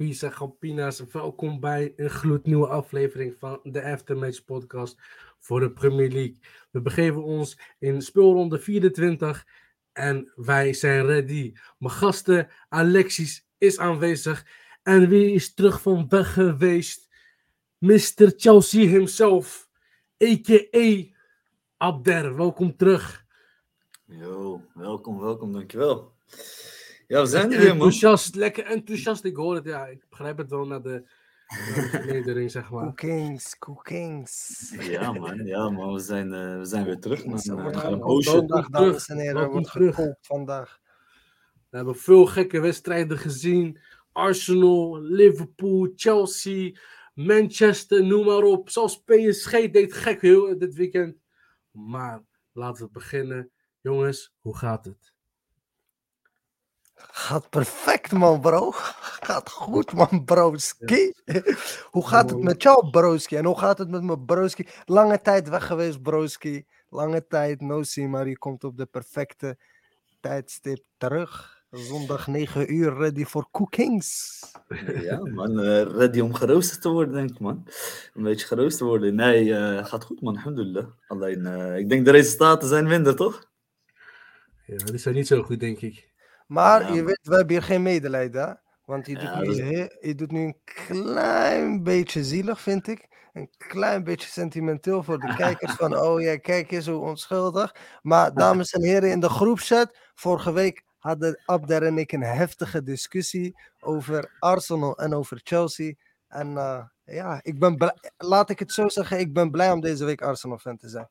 Grappies en. Welkom bij een gloednieuwe aflevering van de Aftermatch podcast voor de Premier League. We begeven ons in speelronde 24 en wij zijn ready. Mijn gasten Alexis is aanwezig en wie is terug van weg geweest? Mr. Chelsea himself, a.k.a. Abder. Welkom terug. Yo, welkom, welkom, dankjewel. Ja, we zijn er weer, man. enthousiast, lekker enthousiast. Ik hoor het, ja. Ik begrijp het wel naar de, vernedering, zeg maar. Cookings, cookings. Ja, man, ja, man, we zijn, eh, we zijn weer terug, man. Wordt Eh, gaan een gekookt poosje. vandaag, Welkom dames en heren. Er wordt terug. gekookt vandaag. We hebben veel gekke wedstrijden gezien. Arsenal, Liverpool, Chelsea, Manchester, noem maar op. Zelfs PSG deed gek heel dit weekend. Maar laten we beginnen. Jongens, hoe gaat het? Gaat perfect, man, bro. Gaat goed, man, broski. Hoe gaat het met jou, broski? En hoe gaat het met mijn broski? Lange tijd weg geweest, broski. Lange tijd, no see, maar je komt op de perfecte tijdstip terug. Zondag 9 uur, ready voor cookings. Ja, man, eh, ready om geroosterd te worden, denk ik, man. Een beetje geroosterd te worden. Nee, eh, gaat goed, man, alhamdulillah. Alleen, eh, ik denk de resultaten zijn minder, toch? Ja, die zijn niet zo goed, denk ik. Maar Ja, je weet, we hebben hier geen medelijden, hè? Want je, Ja, doet nu, is- je doet nu een klein beetje zielig, vind ik. Een klein beetje sentimenteel voor de kijkers. Van, oh ja, kijk eens hoe onschuldig. Maar dames en heren, in de groepchat, vorige week hadden Abder en ik een heftige discussie over Arsenal en over Chelsea. En eh, ja, ik ben blij- laat ik het zo zeggen, ik ben blij om deze week Arsenal-fan te zijn.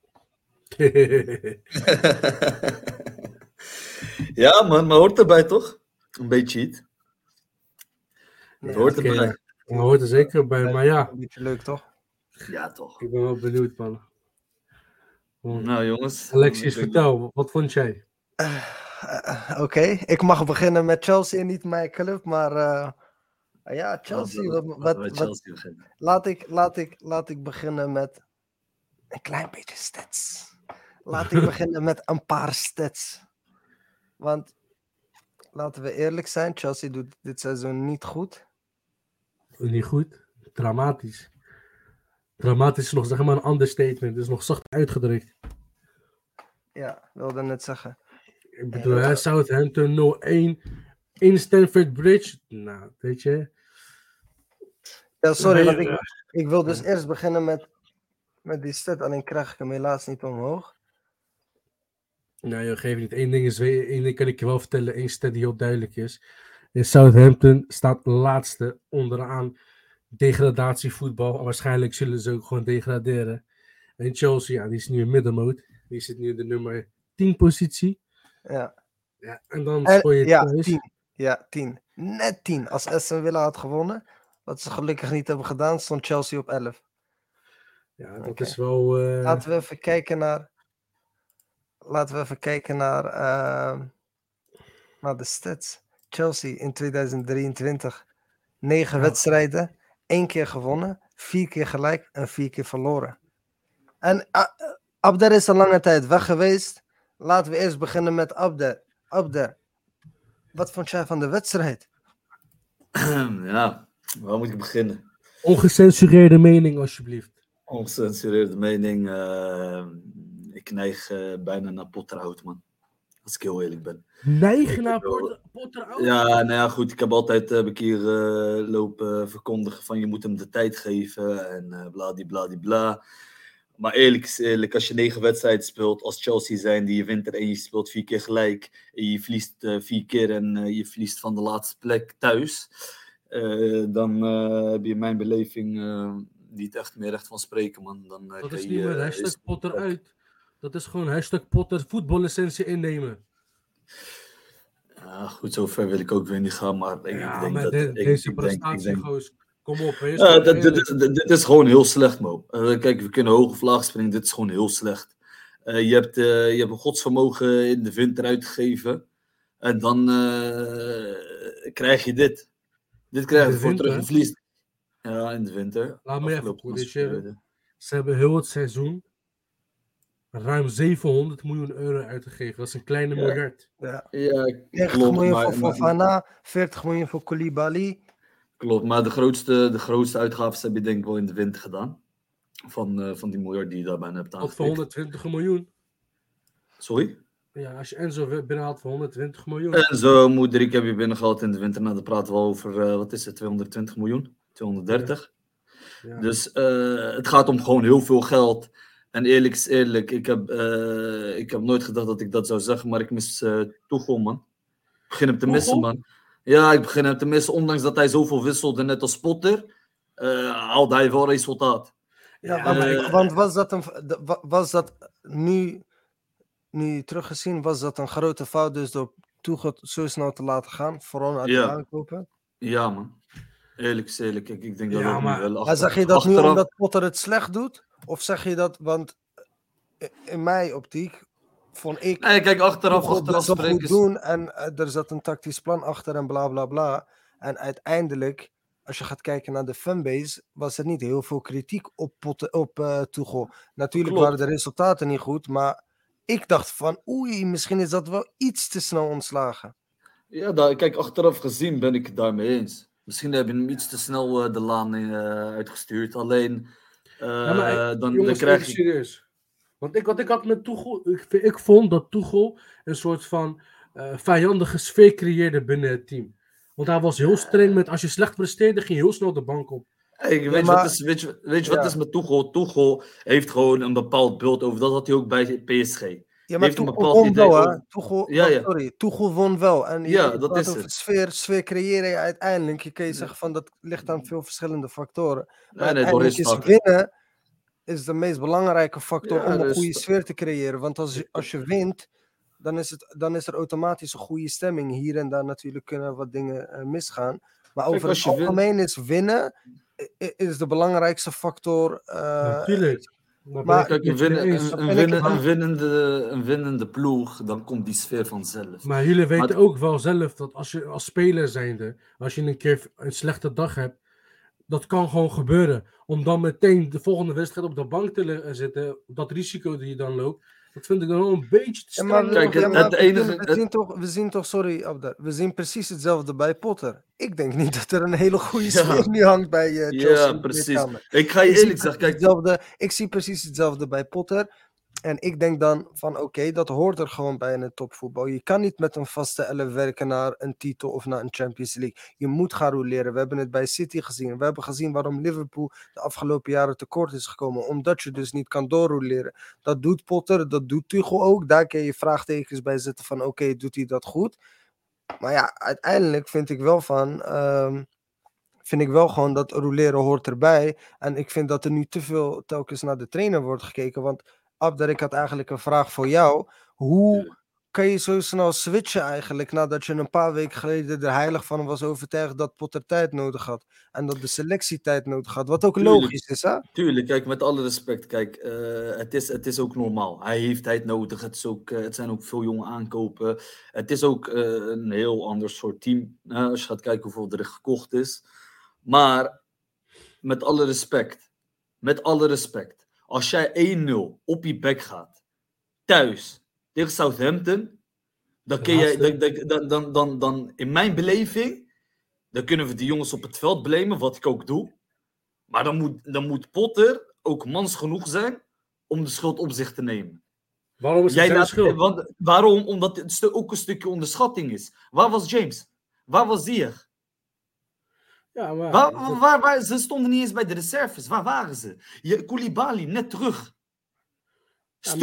ja, man, maar hoort erbij, toch? Een beetje iets. Het hoort erbij. Dat hoort er zeker bij, maar ja, Een beetje leuk, toch? Ja, toch. ik ben wel benieuwd, man. Nou, jongens. Alexis, vertel, wat vond jij? Eh, Oké, ik mag beginnen met Chelsea, niet mijn club, maar eh, ja, Chelsea. Laten Wat, we- wat, Chelsea laat, ik, laat, ik, laat ik beginnen met een klein beetje stats. Laat ik beginnen met een paar stats. Want laten we eerlijk zijn, Chelsea doet dit seizoen niet goed. Niet goed. Dramatisch. Dramatisch is nog zeg maar een understatement. Het is nog zacht uitgedrukt. Ja, wilde net zeggen. Ik bedoel, hè, Southampton 0-1 in Stamford Bridge. Nou, weet je. Ja, sorry, want ik, eh, ik wil dus eerst beginnen met, met die stat, alleen krijg ik hem helaas niet omhoog. Nou, je geeft niet. Eén ding, is, één ding kan ik je wel vertellen. Eén stat die heel duidelijk is. In Southampton staat laatste onderaan degradatievoetbal. Waarschijnlijk zullen ze ook gewoon degraderen. En Chelsea, ja, die is nu in middenmoot. Die zit nu in de nummer 10 positie. Ja. Ja, en dan speel je ja, thuis. 10. Ja, 10. Net 10. Als Aston Villa had gewonnen, wat ze gelukkig niet hebben gedaan, stond Chelsea op 11. Ja, dat is wel... eh, Laten we even kijken naar. Laten we even kijken naar, ehm, naar de stats. Chelsea in 2023. 9 Ja. wedstrijden, 1 keer gewonnen, 4 keer gelijk en 4 keer verloren. En uh, Abder is een lange tijd weg geweest. Laten we eerst beginnen met Abder. Abder, wat vond jij van de wedstrijd? ja, waar moet ik beginnen? Ongecensureerde mening, alsjeblieft. Ongecensureerde mening. eh, ik neig eh, bijna naar Potterhout, man. Als ik heel eerlijk ben. Neigen naar Potter, Potter out? Ja, nou ja, goed. Ik heb altijd heb ik hier eh, lopen verkondigen van je moet hem de tijd geven en eh bladibladibla. Maar eerlijk is eerlijk, als je negen wedstrijden speelt als Chelsea zijn die je wint er en je speelt vier keer gelijk en je verliest eh, vier keer en eh, je verliest van de laatste plek thuis, eh, dan eh, heb je in mijn beleving eh, niet echt meer recht van spreken, man. Dan, eh, Dat is niet meer eh, hashtag Potter uit. Dat is gewoon hashtag Potter voetballicentie innemen. Ja, goed, zover wil ik ook weer niet gaan, maar ik ja, denk maar dat... de- ik- deze prestatie. Kom op, dit, is- dit, dit is gewoon heel slecht, Mo. Eh, kijk, we kunnen hoog of laag springen. Dit is gewoon heel slecht. Eh, je, hebt, eh, je hebt een godsvermogen in de wind eruit gegeven. En dan krijg je dit. Dit krijg je voor winter? terug. Je verliest. Ja, in de winter. Laat me even corrigeren. Ze hebben heel het seizoen ruim 700 miljoen euro uitgegeven. Dat is een kleine Ja. miljard. Ja. Ja, 90 klopt. miljoen Maar, voor Fofana, 40 miljoen voor Koulibaly. klopt, maar de grootste, de grootste uitgaven heb je denk ik wel in de winter gedaan. Van, eh, van die miljard die je daarbij hebt Ook voor aangetikt. 120 miljoen. Sorry? Ja, als je Enzo binnenhaalt voor 120 miljoen. En zo, Moederik heb je binnengehaald in de winter. Nou, dan praten we over, eh, wat is het, 220 miljoen? 230. Ja. Dus eh, het gaat om gewoon heel veel geld. En eerlijk is eerlijk, ik heb, eh, ik heb nooit gedacht dat ik dat zou zeggen, maar ik mis eh Tuchel, man. Ik begin hem te Tuchel? missen, man. Ja, ik begin hem te missen. Ondanks dat hij zoveel wisselde, net als Potter, eh haalde hij wel resultaat. Ja, want, maar ik- want was dat, een, de- wa- was dat nu, nu teruggezien, was dat een grote fout dus door Tuchel zo snel te laten gaan, vooral de Ja. aankopen? Ja, man. Eerlijk is eerlijk, ik, ik denk dat Ja, ook maar- nu wel Maar achter- zeg je dat nu omdat Potter het slecht doet? Of zeg je dat, want in mijn optiek vond ik Nee, kijk, achteraf, achteraf goed is- doen en eh, er zat een tactisch plan achter en bla bla bla. En uiteindelijk, als je gaat kijken naar de fanbase, was er niet heel veel kritiek op, op Tuchel. Natuurlijk Klopt. waren de resultaten niet goed, maar ik dacht van oei, misschien is dat wel iets te snel ontslagen. Ja, daar, kijk, achteraf gezien ben ik het daarmee eens. Misschien heb je hem iets te snel eh, de laan in, uitgestuurd. Alleen, Ja, maar, dan, dan krijg je... serieus. Want ik, wat ik had met Tuchel, ik, ik vond dat Tuchel een soort van eh, vijandige sfeer creëerde binnen het team. Want hij was heel streng met, als je slecht presteerde, ging je heel snel de bank op. Hey, weet, je maar- wat is, weet je, weet je wat Ja. is met Tuchel? Tuchel heeft gewoon een bepaald beeld over. Dat had hij ook bij PSG. Ja, maar bepaald won wel, idee hè? over- Tuchel, Ja, oh, ja. sorry, Tuchel won wel. En je, Ja, dat is het. Sfeer, sfeer creëer je uiteindelijk. Je kan je zeggen van dat ligt aan veel verschillende factoren. Maar Nee, nee, is winnen is de meest belangrijke factor Ja, om een dus- goede sfeer te creëren. Want als je, als je wint, dan is, het, dan is er automatisch een goede stemming. Hier en daar natuurlijk kunnen wat dingen eh, misgaan. Maar Kijk, over als het je wint- algemeen is winnen is de belangrijkste factor. eh, Natuurlijk. Maar, Kijk, een, een, winnen, winnende, een winnende ploeg, dan komt die sfeer vanzelf. Maar jullie weten Maar- ook wel zelf dat als je als speler zijnde, als je een keer een slechte dag hebt, dat kan gewoon gebeuren. Om dan meteen de volgende wedstrijd op de bank te zitten, dat risico die je dan loopt, dat vind ik dan wel een beetje te Ja, we- Kijk, ja, het- we enige- zien- we, het- zien toch, we zien toch, sorry Abdar, we zien precies hetzelfde bij Potter. Ik denk niet dat er een hele goede Ja. sfeer nu hangt bij eh, Chelsea. Ja, precies. Ik ga je Ik eerlijk zeggen, kijk, hetzelfde- ik zie precies hetzelfde bij Potter. En ik denk dan van oké, dat hoort er gewoon bij in het topvoetbal. Je kan niet met een vaste elf werken naar een titel of naar een Champions League. Je moet gaan roleren. We hebben het bij City gezien. We hebben gezien waarom Liverpool de afgelopen jaren tekort is gekomen. Omdat je dus niet kan doorroleren. Dat doet Potter, dat doet Tuchel ook. Daar kun je vraagtekens bij zetten van oké, doet hij dat goed? Maar ja, uiteindelijk vind ik wel van... ehm, vind ik wel gewoon dat roleren hoort erbij. En ik vind dat er nu te veel telkens naar de trainer wordt gekeken. Want Abder, ik had eigenlijk een vraag voor jou. Hoe kan je zo snel switchen eigenlijk nadat je een paar weken geleden er heilig van was overtuigd dat Potter tijd nodig had. En dat de selectie tijd nodig had. Wat ook Tuurlijk. logisch is, hè? Tuurlijk, kijk, met alle respect, kijk, eh, het, is, het is ook normaal. Hij heeft tijd nodig, het, is ook, eh, het zijn ook veel jonge aankopen. Het is ook eh, een heel ander soort team, als je gaat kijken hoeveel er gekocht is. Maar, met alle respect, met alle respect, als jij 1-0 op je bek gaat, thuis, tegen Southampton, dan, kun jij, Laatste. dan, dan, dan, dan, dan, in mijn beleving, dan kunnen we die jongens op het veld blamen, wat ik ook doe. Maar dan moet, dan moet Potter ook mans genoeg zijn om de schuld op zich te nemen. Waarom is het Jij laat, schuld? want, waarom? Omdat het ook een stukje onderschatting is. Waar was James? Waar was Zier? Ja, maar, Waar, waar, waar, ze stonden niet eens bij de reserves. Waar waren ze? Je, Koulibaly, net terug. Ja,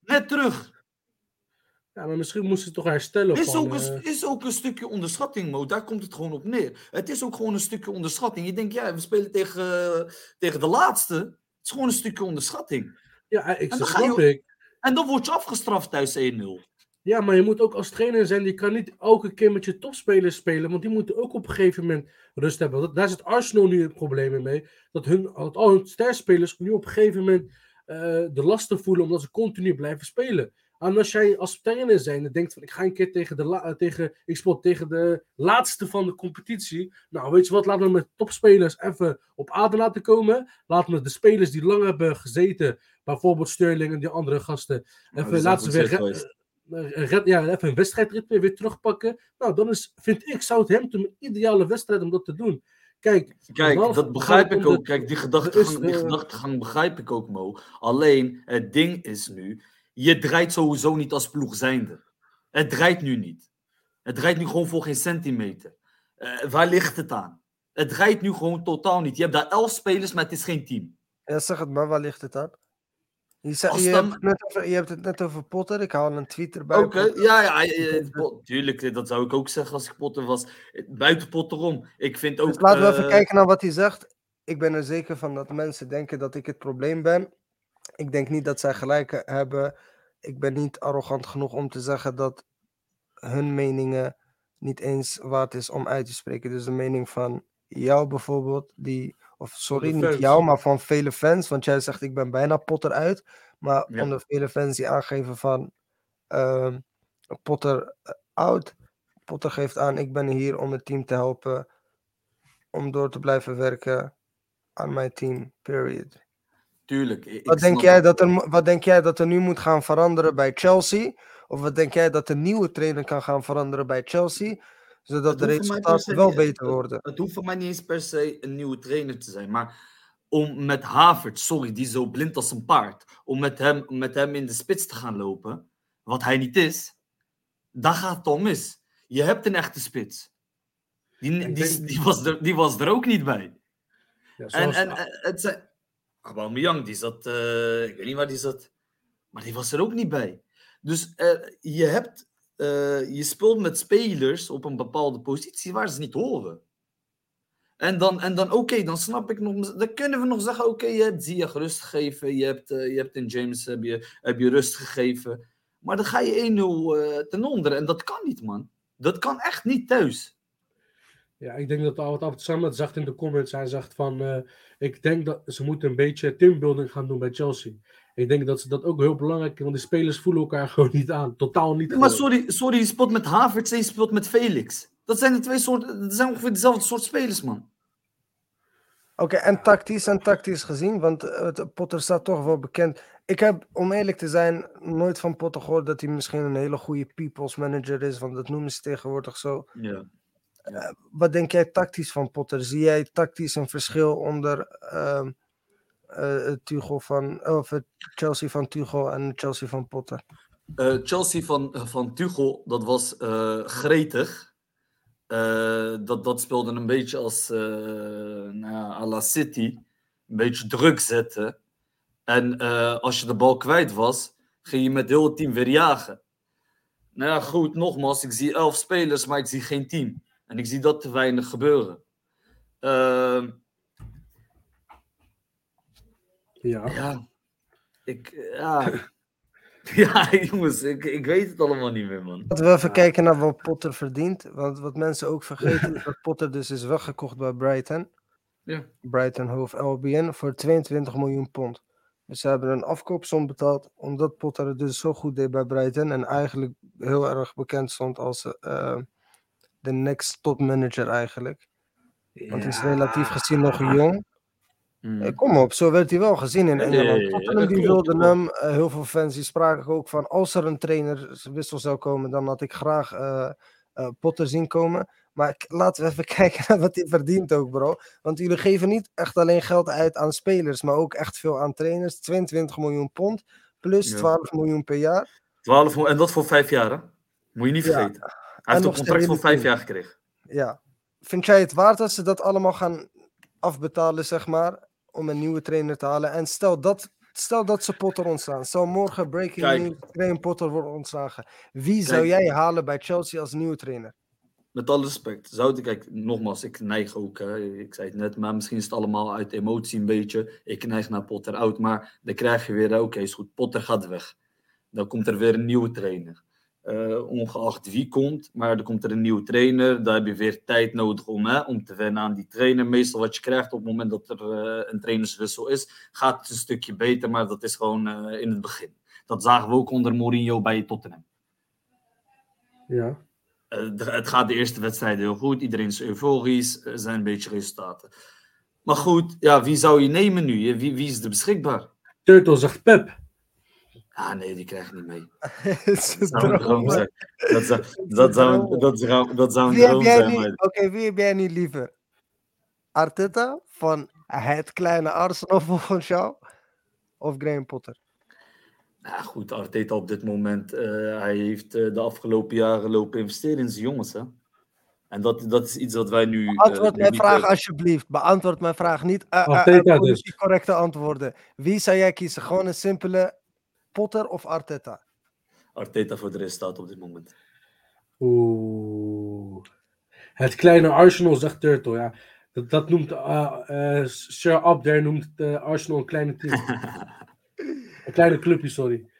net terug. ja, maar misschien moesten ze toch herstellen. Is van, ook, eh, een, is ook een stukje onderschatting, Mo. Daar komt het gewoon op neer. Het is ook gewoon een stukje onderschatting. Je denkt, ja, we spelen tegen, tegen de laatste. Het is gewoon een stukje onderschatting. ja, ik dat ga je snap ik. En dan word je afgestraft thuis 1-0. Ja, maar je moet ook als trainer zijn. Je kan niet elke keer met je topspelers spelen. Want die moeten ook op een gegeven moment rust hebben. Dat- Daar zit Arsenal nu het probleem mee. Dat, hun, dat al hun sterspelers nu op een gegeven moment eh, de lasten voelen. Omdat ze continu blijven spelen. En als jij als trainer zijn en denkt van ik ga een keer tegen de, la- eh, tegen, ik spot tegen de laatste van de competitie. Nou, weet je wat, laten we met topspelers even op adem laten komen. Laten we de spelers die lang hebben gezeten, bijvoorbeeld Sterling en die andere gasten, die even laten ze weer red- ja, even een wedstrijdritme weer terugpakken. Nou, dan is, vind ik Southampton een ideale wedstrijd om dat te doen. Kijk, Kijk, dat begrijp ik de- ook. Kijk, die gedachtegang, is, die gedachtegang begrijp ik ook, Mo. Alleen, het ding is nu, je draait sowieso niet als ploeg zijnde. Het draait nu niet. Het draait nu gewoon voor geen centimeter. Eh, waar ligt het aan? Het draait nu gewoon totaal niet. Je hebt daar elf spelers, maar het is geen team. Ja, zeg het maar, waar ligt het aan? Je, zei- Als je, dan- hebt, het net over, je hebt het net over Potter. Ik haal een tweet erbij. Oké, ja, ja, ja, ja, pot- tuurlijk, eh, dat zou ik ook zeggen als ik Potter was. Eh, Buiten Potter om. Ik vind ook... Dus laten we even eh, kijken naar wat hij zegt. Ik ben er zeker van dat mensen denken dat ik het probleem ben. Ik denk niet dat zij gelijk hebben. Ik ben niet arrogant genoeg om te zeggen dat hun meningen niet eens waard is om uit te spreken. Dus de mening van jou bijvoorbeeld, die, of sorry, niet fans. jou, maar van vele fans. Want jij zegt ik ben bijna Potter uit. Maar Ja. de vele fans die aangeven van ehm, Potter eh, out. Potter geeft aan, ik ben hier om het team te helpen om door te blijven werken aan mijn team, period. Tuurlijk. ik- Wat denk, jij dat er, wat denk jij dat er nu moet gaan veranderen bij Chelsea? Of wat denk jij dat de nieuwe trainer kan gaan veranderen bij Chelsea? Zodat Het de resultaten wel niet- beter worden. Het hoeft voor mij niet eens per se een nieuwe trainer te zijn. Maar om met Havert, sorry, die zo blind als een paard. Om met hem, met hem in de spits te gaan lopen, wat hij niet is, daar gaat het al mis. Je hebt een echte spits. Die, die, was, er, die was er ook niet bij. ja, En, zoals- en, en het zijn. Aubameyang, die zat. eh, ik weet niet waar die zat. Maar die was er ook niet bij. Dus eh, je hebt. Eh, je speelt met spelers op een bepaalde positie waar ze niet horen. En dan, en dan oké, dan snap ik nog. Dan kunnen we nog zeggen: oké, je hebt Ziyech rust gegeven. Je hebt, eh, je hebt in James heb je, heb je rust gegeven. Maar dan ga je 1-0 eh, ten onder. En dat kan niet, man. Dat kan echt niet thuis. Ja, ik denk dat wat Albert Samet zegt in de comments, hij zegt van, ik denk dat ze moeten een beetje teambuilding gaan doen bij Chelsea. Ik denk dat ze dat ook heel belangrijk vinden, want die spelers voelen elkaar gewoon niet aan. Totaal niet. Maar sorry, sorry, je speelt met Havertz en je speelt met Felix. Dat zijn de twee soorten, dat zijn ongeveer dezelfde soort spelers, man. Oké, en tactisch en tactisch gezien, want eh, het, Potter staat toch wel bekend. Ik heb, om eerlijk te zijn, nooit van Potter gehoord dat hij misschien een hele goede people's manager is, want dat noemen ze tegenwoordig zo. Ja. Wat denk jij tactisch van Potter? Zie jij tactisch een verschil onder ehm eh, Tuchel van, of Chelsea van Tuchel en Chelsea van Potter? Eh, Chelsea van, van Tuchel, dat was eh, gretig. Eh, dat, dat speelde een beetje als eh nou, à la City. Een beetje druk zetten. En eh, als je de bal kwijt was, ging je met heel het team weer jagen. Nou ja, goed, nogmaals, ik zie elf spelers, maar ik zie geen team. En ik zie dat te weinig gebeuren. Ja. ja, ik, ja. ja, jongens, ik, ik weet het allemaal niet meer, man. Laten we even kijken naar wat Potter verdient. Want wat mensen ook vergeten is dat Potter dus is weggekocht bij Brighton. Ja. Brighton Hove Albion voor 22 miljoen pond. Dus ze hebben een afkoopsom betaald omdat Potter het dus zo goed deed bij Brighton. En eigenlijk heel erg bekend stond als eh, de next top manager eigenlijk. Want hij is relatief gezien nog jong. Mm. Eh, kom op, zo werd hij wel gezien in Engeland. ja, Tottenham die wilde hem. eh, heel veel fans die spraken ook van als er een trainerswissel zou komen, dan had ik graag eh, Potter zien komen. Maar laten we even kijken naar wat hij verdient ook, bro. Want jullie geven niet echt alleen geld uit aan spelers, maar ook echt veel aan trainers. 22 miljoen pond plus Ja. 12 miljoen per jaar. 12 miljoen, en dat voor vijf jaar, hè? Moet je niet Ja. vergeten. Hij heeft een contract voor vijf jaar gekregen. Ja. Vind jij het waard dat ze dat allemaal gaan afbetalen, zeg maar, om een nieuwe trainer te halen? En stel dat, stel dat ze Potter ontslaan. Stel morgen breaking Kijk. news, Graham Potter wordt ontslagen. Wie zou jij halen bij Chelsea als nieuwe trainer? Met alle respect. Zou ik, kijk, nogmaals, ik neig ook, hè, ik zei het net, maar misschien is het allemaal uit emotie een beetje. Ik neig naar Potter out, maar dan krijg je weer, oké, is goed, Potter gaat weg. Dan komt er weer een nieuwe trainer. Eh, ongeacht wie komt, maar dan komt er een nieuwe trainer. Daar heb je weer tijd nodig om, hè, om te wennen aan die trainer. Meestal wat je krijgt op het moment dat er eh, een trainerswissel is, gaat het een stukje beter, maar dat is gewoon eh, in het begin. Dat zagen we ook onder Mourinho bij Tottenham. Ja. De- het gaat de eerste wedstrijd heel goed. Iedereen is euforisch. Er zijn een beetje resultaten. Maar goed, ja, wie zou je nemen nu? Wie, wie is er beschikbaar? Turtle zegt Pep. Ah, nee, die krijg ik niet mee. Dat zou een droom droom, zijn. Dat zou, dat zou, dat zou, dat zou een droom zijn. Oké, wie heb jij niet liever? Arteta van het kleine Arsenal volgens jou? Of Graham Potter? Ja, goed, Arteta op dit moment, eh, hij heeft eh, de afgelopen jaren lopen investeren in zijn jongens. Hè? En dat, dat is iets wat wij nu... eh, Beantwoord mijn vraag alsjeblieft. Beantwoord mijn vraag niet. politiek dus. correcte antwoorden. Wie zou jij kiezen? Gewoon een simpele Potter of Arteta? Arteta voor de resultaat op dit moment. Oeh. Het kleine Arsenal zegt Turtle, ja. Dat, dat noemt eh, eh, Sir Abder noemt eh, Arsenal een kleine team. een kleine clubje, sorry.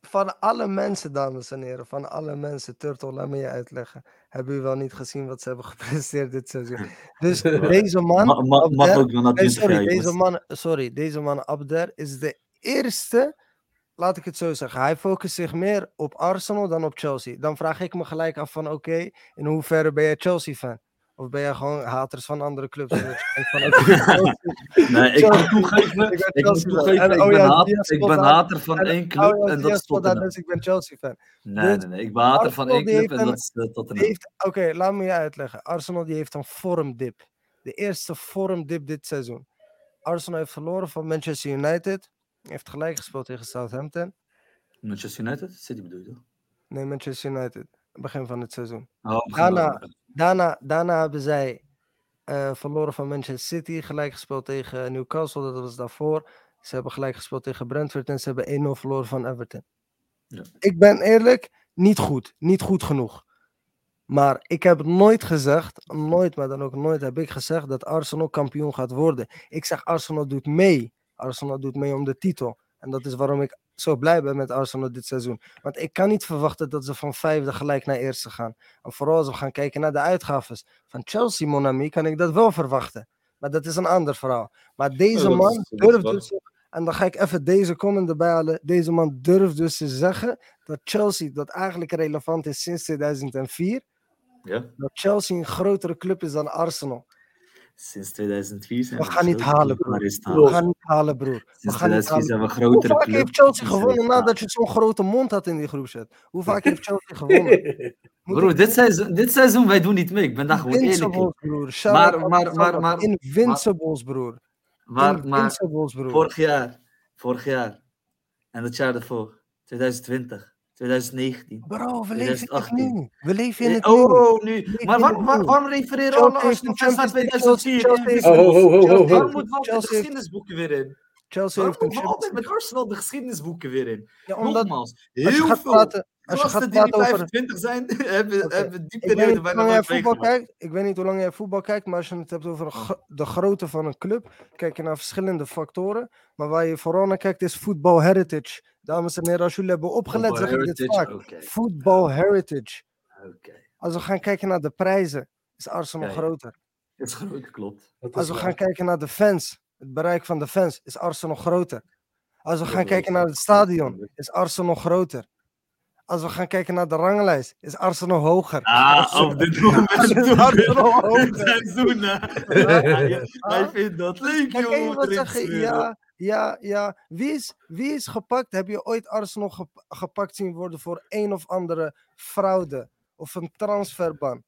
Van alle mensen, dames en heren, van alle mensen, Turtle, laat me je uitleggen. Hebben jullie wel niet gezien wat ze hebben gepresteerd dit seizoen? Dus deze man, Ma- ma- mag Abder- ook wel na Nee, 20 sorry, deze man, sorry, deze man Abder is de eerste, laat ik het zo zeggen. Hij focust zich meer op Arsenal dan op Chelsea. Dan vraag ik me gelijk af van, oké, in hoeverre ben jij Chelsea-fan? Of ben jij gewoon haters van andere clubs? Je van, Nee, ik moet toegeven, ik ben ik toegeven, En ik oh ben, ja, ik ben hater van en- één club Oh ja, en dat is Tottenham. dus ik ben Chelsea-fan. Nee, Dus nee, nee, ik ben hater van Arsenal één die club en een- dat is Die Tottenham. oké, laat me je uitleggen. Arsenal die heeft een vormdip. De eerste vormdip dit seizoen. Arsenal heeft verloren van Manchester United. Heeft gelijk gespeeld tegen Southampton. Manchester United? City bedoel je toch? Nee, Manchester United. Begin van het seizoen. Oh, Daarna- Daarna, daarna hebben zij eh, verloren van Manchester City. Gelijk gespeeld tegen Newcastle. Dat was daarvoor. Ze hebben gelijk gespeeld tegen Brentford. En ze hebben 1-0 verloren van Everton. Ja. Ik ben eerlijk, niet goed. Niet goed genoeg. Maar ik heb nooit gezegd, nooit, maar dan ook nooit heb ik gezegd dat Arsenal kampioen gaat worden. Ik zeg Arsenal doet mee. Arsenal doet mee om de titel. En dat is waarom ik zo blij ben met Arsenal dit seizoen. Want ik kan niet verwachten dat ze van vijfde gelijk naar eerste gaan. En vooral als we gaan kijken naar de uitgaves van Chelsea, Monami, kan ik dat wel verwachten. Maar dat is een ander verhaal. Maar deze man durft dus, en dan ga ik even deze comment erbij halen. Deze man durft dus te zeggen dat Chelsea, dat eigenlijk relevant is sinds 2004, Ja, dat Chelsea een grotere club is dan Arsenal. Sinds 2004 zijn We we gaan niet grotere halen, broer. We gaan niet halen, broer. We Sinds gaan niet 2004 halen. zijn we een Hoe grotere vaak club. heeft Chelsea gewonnen nadat je zo'n grote mond had in die groepset? Hoe vaak heeft Chelsea gewonnen? Moet Broer, dit seizoen, dit seizoen, wij doen niet mee. Ik ben daar gewoon eerlijk in. Broer. Maar- maar- maar- maar- Invincibles, broer. Maar, maar broer. vorig jaar, vorig jaar en het jaar daarvoor, 2020, 2019. Bro, we leven in het 2018. nu. We leven in het nu. Oh, nu. Maar in waar, waarom refereren fans naar Champions League- 2004? Chelsea heeft- Oh, ho, ho, ho, ho, ho. Waarom moeten we altijd de geschiedenisboeken weer in? Chelsea Waarom heeft een moeten we altijd Champions met Arsenal de geschiedenisboeken weer in? Ja, omdat Nogmaals, heel veel praten, als je gaat praten over... 25 zijn, hebben, Oké. hebben die Ik weet, periode niet hoe bijna lang jij nooit voetbal kijkt. ik weet niet hoe lang jij voetbal kijkt, maar als je het hebt over de grootte van een club, kijk je naar verschillende factoren. Maar waar je vooral naar kijkt is voetbal heritage. Dames en heren, als jullie hebben opgelet, zeg ik dit vaak. Oké, Voetbal heritage. Als we gaan kijken naar de prijzen, is Arsenal groter. Het is klopt. Als we waar. gaan kijken naar de fans, het bereik van de fans, is Arsenal groter. Als we gaan kijken naar het stadion, is Arsenal groter. Als we gaan kijken naar de ranglijst, is Arsenal hoger. Ah, op dit moment Is Arsenal hoger. het seizoen, hè. Hij vindt dat leuk, joh. ja, ja, ja. Wie is, wie is gepakt? Heb je ooit Arsenal gep- gepakt zien worden voor een of andere fraude of een transferban?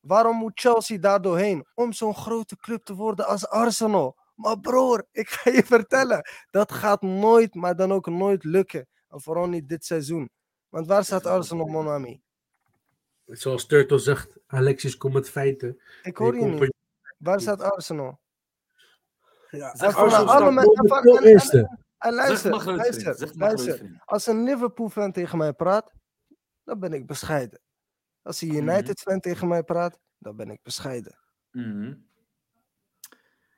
Waarom moet Chelsea daar doorheen? Om zo'n grote club te worden als Arsenal. Maar broer, ik ga je vertellen, dat gaat nooit, maar dan ook nooit lukken. En vooral niet dit seizoen. Want waar staat Arsenal, Monami? Zoals Turtle zegt, Alexis komt met feiten. Ik hoor je niet. Waar staat Arsenal? Ja, Zeg voor Arsenal alle staat mensen- momenteel en- eerste. Luister, luister, luister. vriend. Als een Liverpool-fan tegen mij praat, dan ben ik bescheiden. Als een Mhm. United-fan tegen mij praat, dan ben ik bescheiden. Mhm.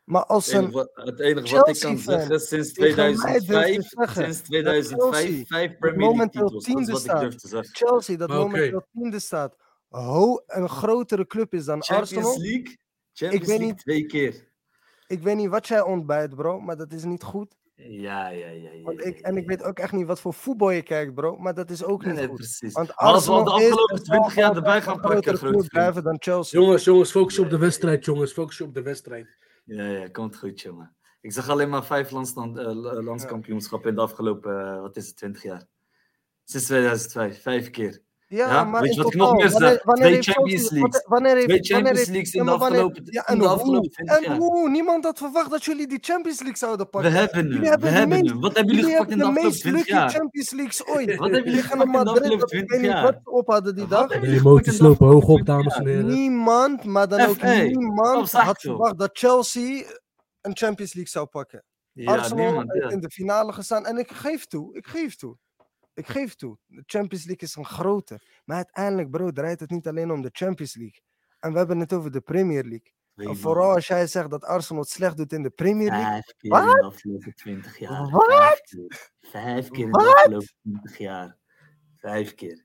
Maar als Het enige een... wat, het enige wat ik kan zeggen, sinds tegen mij durft te 2005, zeggen sinds 2005, Chelsea vijf Premier League tiende ik staat. Chelsea, dat oké. momenteel tiende staat, ho een grotere club is dan Champions Arsenal. League, Champions weet League niet- twee keer. Ik weet niet wat jij ontbijt, bro, maar dat is niet goed. Ja, ja, ja. ja, Want ja, ik, en ik weet ook echt niet wat voor voetbal je kijkt, bro. Maar dat is ook Nee, niet nee, goed. precies. Want Maar als we al de afgelopen en 20 jaar erbij gaan pakken, vriend. blijven dan Chelsea. Jongens, jongens, focus op de wedstrijd, jongens. Focus je op de wedstrijd. Ja, ja, komt goed, jongen. Ik zag alleen maar vijf landsland, eh, la- landskampioenschappen in de afgelopen, eh, wat is het, 20 jaar. Sinds 2005, vijf keer. Ja, Ja, maar weet je in wat ik totaal, nog meer wanneer- zeg? wanneer Champions Leagues. Wanneer heeft, Twee wanneer Champions Leagues in de afgelopen, Ja, en de hoe? afgelopen 20 En hoe? Niemand had verwacht dat jullie die Champions League zouden We pakken. hebben hem, we hebben de hebben meest- hem. Wat hebben jullie gepakt in hebben de de afgelopen meest 20 lucky jaar? Champions Leagues ooit. Wat hebben jullie gepakt een in de Madrid afgelopen dat ik 20 weet niet jaar? wat op hadden die dag. hebben De emoties de lopen hoog op, dames en 20 jaar? heren. Niemand, maar dan ook niemand had verwacht dat Chelsea een Champions League zou pakken. Ja, Arsenal in de finale gestaan. En ik geef toe, ik geef toe. Ik geef toe. De Champions League is een grote. Maar uiteindelijk, bro, draait het niet alleen om de Champions League. En we hebben het over de Premier League. En vooral als jij zegt dat Arsenal het slecht doet in de Premier League. Vijf keer Wat? in de afgelopen 20 jaar. Wat? Vijf keer, Vijf keer in de afgelopen 20 jaar. Vijf keer.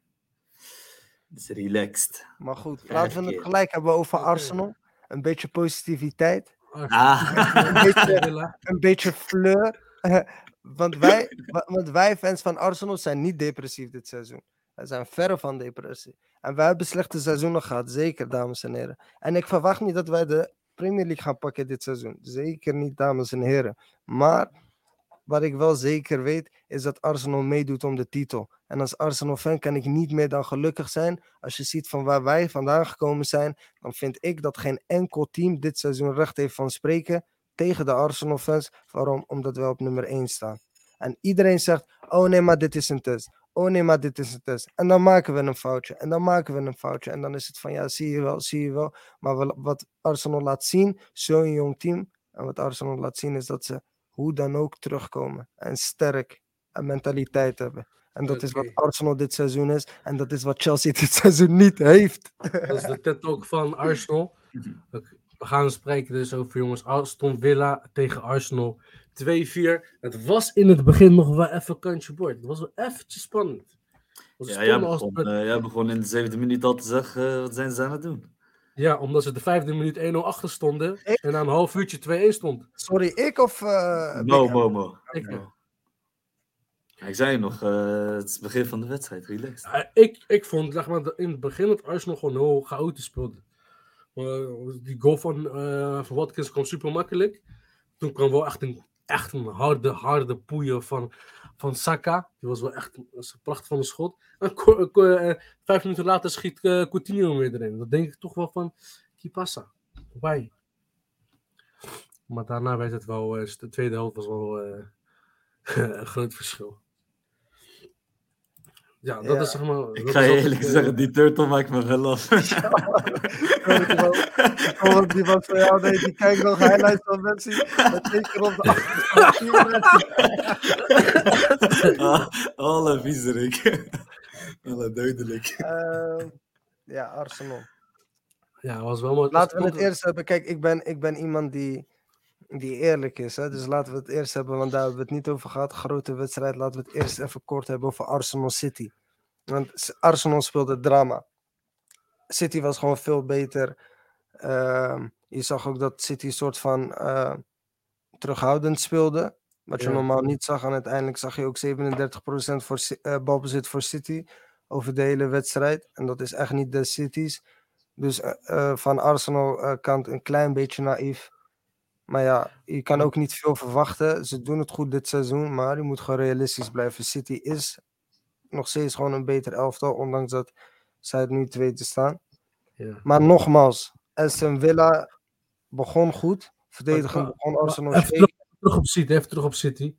Dat is relaxed. Maar goed, Vijf laten we het gelijk hebben over. Arsenal. Een beetje positiviteit. Ah. Een beetje, een beetje fleur. want, wij, wa- want wij fans van Arsenal zijn niet depressief dit seizoen. Wij zijn verre van depressie. En wij hebben slechte seizoenen gehad, zeker, dames en heren. En ik verwacht niet dat wij de Premier League gaan pakken dit seizoen. Zeker niet, dames en heren. Maar wat ik wel zeker weet, is dat Arsenal meedoet om de titel. En als Arsenal-fan kan ik niet meer dan gelukkig zijn. Als je ziet van waar wij vandaan gekomen zijn, dan vind ik dat geen enkel team dit seizoen recht heeft van spreken tegen de Arsenal-fans. Waarom? Omdat we op nummer 1 staan. En iedereen zegt, oh nee, maar dit is een test. Oh nee, maar dit is een test. En dan maken we een foutje. En dan maken we een foutje. En dan is het van, ja, zie je wel, zie je wel. Maar wat Arsenal laat zien, zo'n jong team. En wat Arsenal laat zien is dat ze hoe dan ook terugkomen. En sterk en mentaliteit hebben. En dat is wat. Arsenal dit seizoen is. En dat is wat Chelsea dit seizoen niet heeft. Dat is de TED Talk van Arsenal. We gaan spreken dus over jongens. Aston Villa tegen Arsenal 2-4. Het was in het begin nog wel even kantje bord. Het was wel eventjes spannend. Ja, jij als- eh, jij begon in de zevende minuut al te zeggen, eh, wat zijn ze aan het doen? Ja, omdat ze de vijfde minuut 1-0 achter stonden. Ik- En na een half uurtje 2-1 stond. Sorry, ik of... eh, Mo, Big Mo, Mo. Ik, Mo. Ik zei je nog, eh, het is het begin van de wedstrijd, relaxed. Ik, ik vond zeg maar, in het begin dat Arsenal gewoon heel chaotisch speelde. Eh, die goal van, eh, van Watkins kwam super makkelijk. Toen kwam wel echt een, echt een harde, harde poeien van, van Saka. Die was wel echt een, een van een schot. En eh, vijf minuten later schiet Coutinho weer erin. Dat denk ik toch wel van, die passa. Why? Maar daarna werd het wel, de tweede helft was wel een groot verschil. Ja, dat Ja. is zeg maar... Ik ga je eerlijk zeggen, die turtle maakt me wel af. Oh, die was van jou, nee, die kijkt nog highlights van Messi. Dat één keer op de achtergrond. Ah, Alle viezerik. Alle duidelijk. Ehm, ja, Arsenal. Ja, was wel mooi. Laten we het eerst hebben. Kijk, ik ben, ik ben iemand die, die eerlijk is. Hè? Dus laten we het eerst hebben, want daar hebben we het niet over gehad. Grote wedstrijd. Laten we het eerst even kort hebben over Arsenal City. Want Arsenal speelde drama. City was gewoon veel beter. Ehm, je zag ook dat City een soort van eh, terughoudend speelde. Wat je Ja. normaal niet zag. En uiteindelijk zag je ook 37% voor, eh, balbezit voor City over de hele wedstrijd. En dat is echt niet de City's. Dus eh, van Arsenal kant een klein beetje naïef. Maar ja, je kan ook niet veel verwachten. Ze doen het goed dit seizoen, maar je moet gewoon realistisch blijven. City is nog steeds gewoon een beter elftal, ondanks dat zij het nu tweede staan. Ja. Maar nogmaals, Aston Villa begon goed. Verdedigend begon Arsenal even. Terug op City, even terug op City.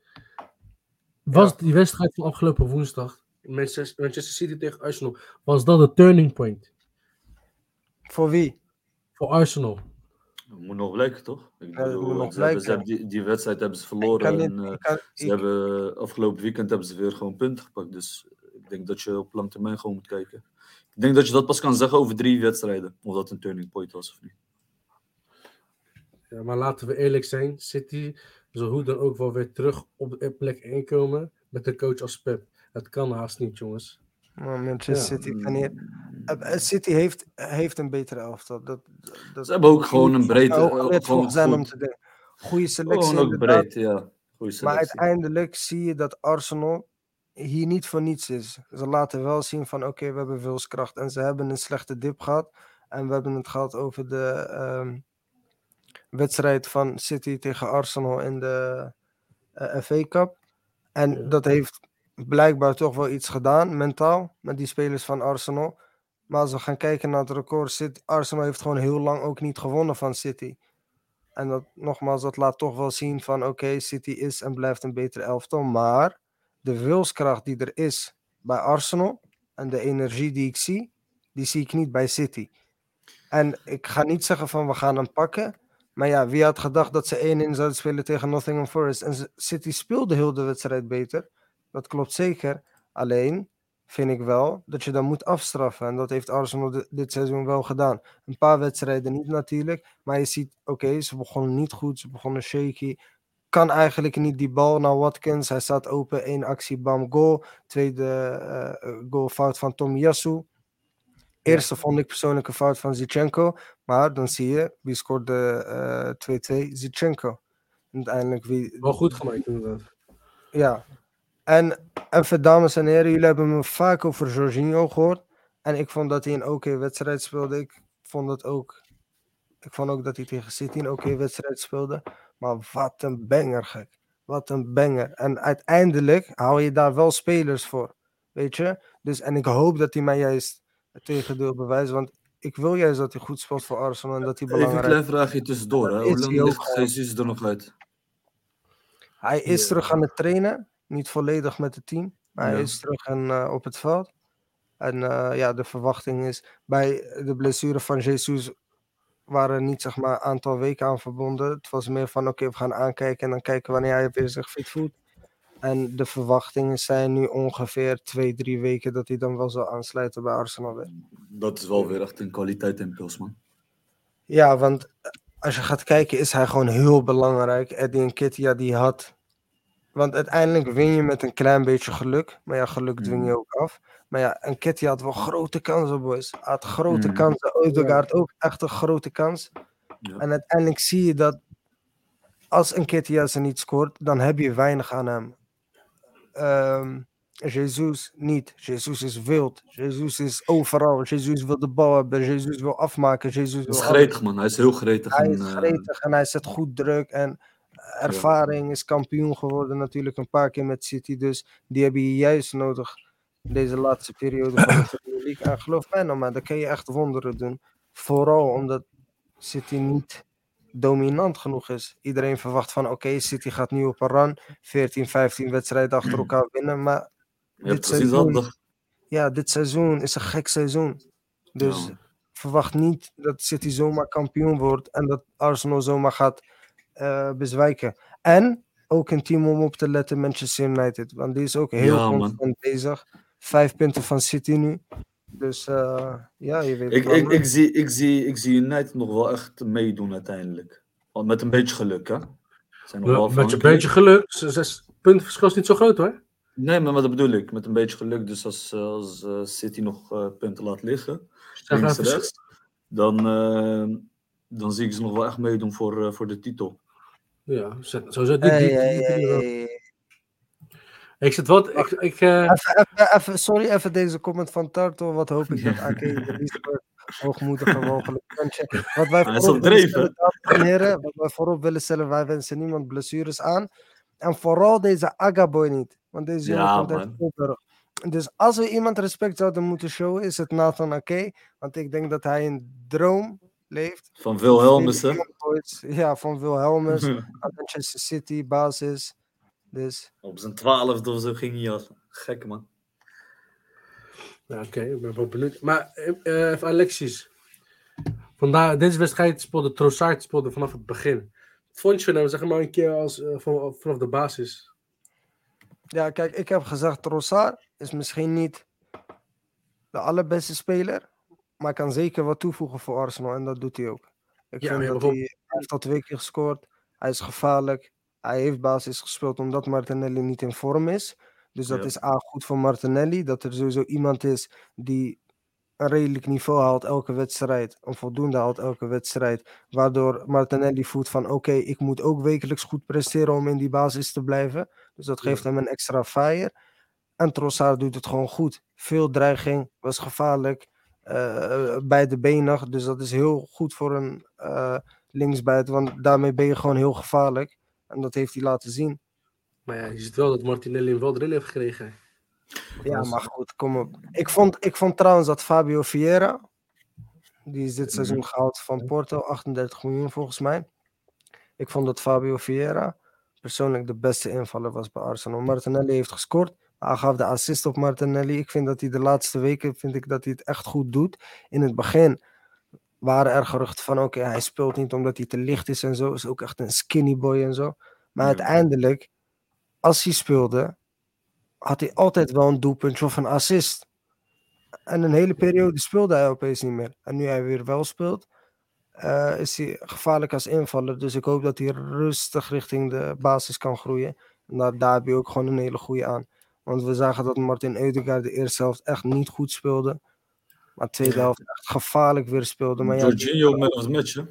Was die wedstrijd van afgelopen woensdag, Manchester, Manchester City tegen Arsenal, was dat de turning point Voor wie? voor Arsenal? Moet nog blijken, toch? Ik Ja, dat moet bedoel, nog ze hebben, ze blijken. hebben die, die wedstrijd hebben ze verloren. kan niet- en, eh, ik kan- ze ik- hebben, afgelopen weekend hebben ze weer gewoon punten gepakt. Dus ik denk dat je op lange termijn gewoon moet kijken. Ik denk dat je dat pas kan zeggen over drie wedstrijden. Of dat een turning point was of niet. Ja, maar laten we eerlijk zijn, City zal hoe dan ook wel weer terug op de plek 1 komen met een coach als Pep. Het kan haast niet, jongens. Maar Manchester Ja. City kan hier. Eh, eh, City heeft, heeft een betere elftal. Dat, dat, Ze hebben ook gewoon een gewoon voor zijn om te denken. Goede selectie. Gewoon ook inderdaad. breed, ja. Goeie Maar selectie. uiteindelijk zie je dat Arsenal hier niet voor niets is. Ze laten wel zien van oké, we hebben wilskracht. En ze hebben een slechte dip gehad. En we hebben het gehad over de ehm, wedstrijd van City tegen Arsenal in de eh, FA Cup. En Ja. dat heeft blijkbaar toch wel iets gedaan, mentaal, met die spelers van Arsenal. Maar als we gaan kijken naar het record, Arsenal heeft gewoon heel lang ook niet gewonnen van City. En dat, nogmaals, dat laat toch wel zien van oké, City is en blijft een betere elftal. Maar de wilskracht die er is bij Arsenal en de energie die ik zie, die zie ik niet bij City. En ik ga niet zeggen van we gaan hem pakken. Maar ja, wie had gedacht dat ze 1-1 zouden spelen tegen Nottingham Forest? En City speelde heel de wedstrijd beter. Dat klopt zeker. Alleen vind ik wel dat je dan moet afstraffen. En dat heeft Arsenal di- dit seizoen wel gedaan. Een paar wedstrijden niet natuurlijk. Maar je ziet, oké, ze begonnen niet goed. Ze begonnen shaky. Kan eigenlijk niet die bal naar Watkins. Hij staat open. één actie, bam, goal. Tweede eh, goal fout van Tomiyasu. Eerste vond ik persoonlijk een fout van Zichenko. Maar dan zie je, wie scoort de eh, 2-2? Zichenko. Uiteindelijk wie... Wel goed gemaakt inderdaad. Ja. En even dames en heren, jullie hebben me vaak over Jorginho gehoord. En ik vond dat hij een oké wedstrijd speelde. Ik vond dat ook. Ik vond ook dat hij tegen City een oké wedstrijd speelde. Maar wat een banger, gek. Wat een banger. En uiteindelijk haal je daar wel spelers voor. Weet je? Dus, en ik hoop dat hij mij juist het tegendeel bewijst. Want ik wil juist dat hij goed speelt voor Arsenal. En dat hij Even een belangrijk klein vraagje tussendoor. Hè? Hoe is lang ligt. Jesus er nog uit? Hij is terug aan het trainen. Niet volledig met het team. Maar hij is terug en, eh, op het veld. En eh, ja, de verwachting is bij de blessure van Jesus waren niet zeg maar een aantal weken aan verbonden. Het was meer van oké, we gaan aankijken en dan kijken wanneer hij weer zich fit voelt. En de verwachtingen zijn nu ongeveer twee, drie weken dat hij dan wel zal aansluiten bij Arsenal weer. Dat is wel weer echt een kwaliteit in Pils, man. Ja, want als je gaat kijken is hij gewoon heel belangrijk. Eddie Nketiah die had... Want uiteindelijk win je met een klein beetje geluk. Maar ja, geluk dwing je Mm. ook af. Maar ja, Nketiah had wel grote kansen, boys. Hij had grote Mm. kansen. Odegaard ook echt een grote kans. Ja. En uiteindelijk zie je dat als Nketiah ze niet scoort, dan heb je weinig aan hem. Ehm Jesus niet. Jesus is wild. Jesus is overal. Jesus wil de bal hebben. Jesus wil afmaken. Wil is gretig, man. Hij is heel gretig. Hij en, is eh, gretig en hij zet goed druk. En ervaring is kampioen geworden natuurlijk een paar keer met City. Dus die hebben je juist nodig deze laatste periode van de Premier League. En geloof mij nou maar, dan kan je echt wonderen doen. Vooral omdat City niet dominant genoeg is. Iedereen verwacht van oké, City gaat nu op een run. 14, 15 wedstrijden achter elkaar winnen. Maar je dit seizoen- ja, dit seizoen is een gek seizoen. Dus Ja. verwacht niet dat City zomaar kampioen wordt en dat Arsenal zomaar gaat eh, bezwijken. En ook een team om op te letten, Manchester United. Want die is ook heel Ja, man. constant bezig. Vijf punten van City nu. Dus eh, ja, je weet Ik, ik, ik, zie, ik, zie, ik zie United nog wel echt meedoen uiteindelijk. Want met een beetje geluk, hè? Zijn nog wel Met een beetje geluk. Zes punten verschil is niet zo groot hoor. Nee, maar wat bedoel ik? Met een beetje geluk. Dus als, eh, als eh, City nog eh, punten laat liggen, links, rechts, dan, eh, dan zie ik ze nog wel echt meedoen voor, eh, voor de titel. Ja, zo- sowieso. Die, hey. Ik zit wat. Ik, ik, eh, Even, even, even, sorry, even deze comment van Tarto. Wat hoop ik dat AK de liefste hoogmoedige mogelijk kantje. Wat wij voorop op willen heren, wat wij voorop willen stellen, wij wensen niemand blessures aan. En vooral deze Agaboy niet. Want deze jongen Ja, komt uit. Tilburg. Dus als we iemand respect zouden moeten showen, is het Nathan Ake. Want ik denk dat hij een droom leeft. Van Wilhelmus, hè? Ja, van Wilhelmus. aan Manchester City, basis. Dus Op zijn twaalfde of zo ging hij al. Gek, man. ja, Oké, ik ben wel benieuwd. Maar eh, eh, even Alexis. Vandaar, deze wedstrijd speelde Trossard speelde vanaf het begin. Wat vond je van hem, zeg maar een keer als, eh, van- vanaf de basis? Ja, kijk, ik heb gezegd, Trossard is misschien niet de allerbeste speler, maar kan zeker wat toevoegen voor Arsenal en dat doet hij ook. Ik Ja, vind dat hij, hij heeft al twee keer gescoord, hij is gevaarlijk, hij heeft basis gespeeld omdat Martinelli niet in vorm is. Dus dat Ja. is A goed voor Martinelli, dat er sowieso iemand is die een redelijk niveau haalt elke wedstrijd, een voldoende haalt elke wedstrijd, waardoor Martinelli voelt van oké, ik moet ook wekelijks goed presteren om in die basis te blijven. Dus dat geeft hem een extra fire. En Trossard doet het gewoon goed. Veel dreiging, was gevaarlijk, bij de benig, dus dat is heel goed voor een uh, linksbuiten, want daarmee ben je gewoon heel gevaarlijk. En dat heeft hij laten zien. Maar ja, je ziet wel dat Martinelli hem wel erin heeft gekregen. Ja, maar goed, kom op. Ik vond, ik vond trouwens dat Fabio Vieira, die is dit seizoen gehaald van Porto, 38 miljoen volgens mij. Ik vond dat Fabio Vieira persoonlijk de beste invaller was bij Arsenal. Martinelli heeft gescoord. Hij gaf de assist op Martinelli. Ik vind dat hij de laatste weken vind ik dat hij het echt goed doet. In het begin waren er geruchten van oké, hij speelt niet omdat hij te licht is en zo. Is ook echt een skinny boy en zo. Maar uiteindelijk, als hij speelde, had hij altijd wel een doelpuntje of een assist. En een hele periode speelde hij opeens niet meer. En nu hij weer wel speelt, uh, is hij gevaarlijk als invaller. Dus ik hoop dat hij rustig richting de basis kan groeien. En daar, daar heb je ook gewoon een hele goede aan. Want we zagen dat Martin Eudegaard de eerste helft echt niet goed speelde. Maar de tweede helft echt gevaarlijk weer speelde. Maar Jorginho ja, met ons match, hè?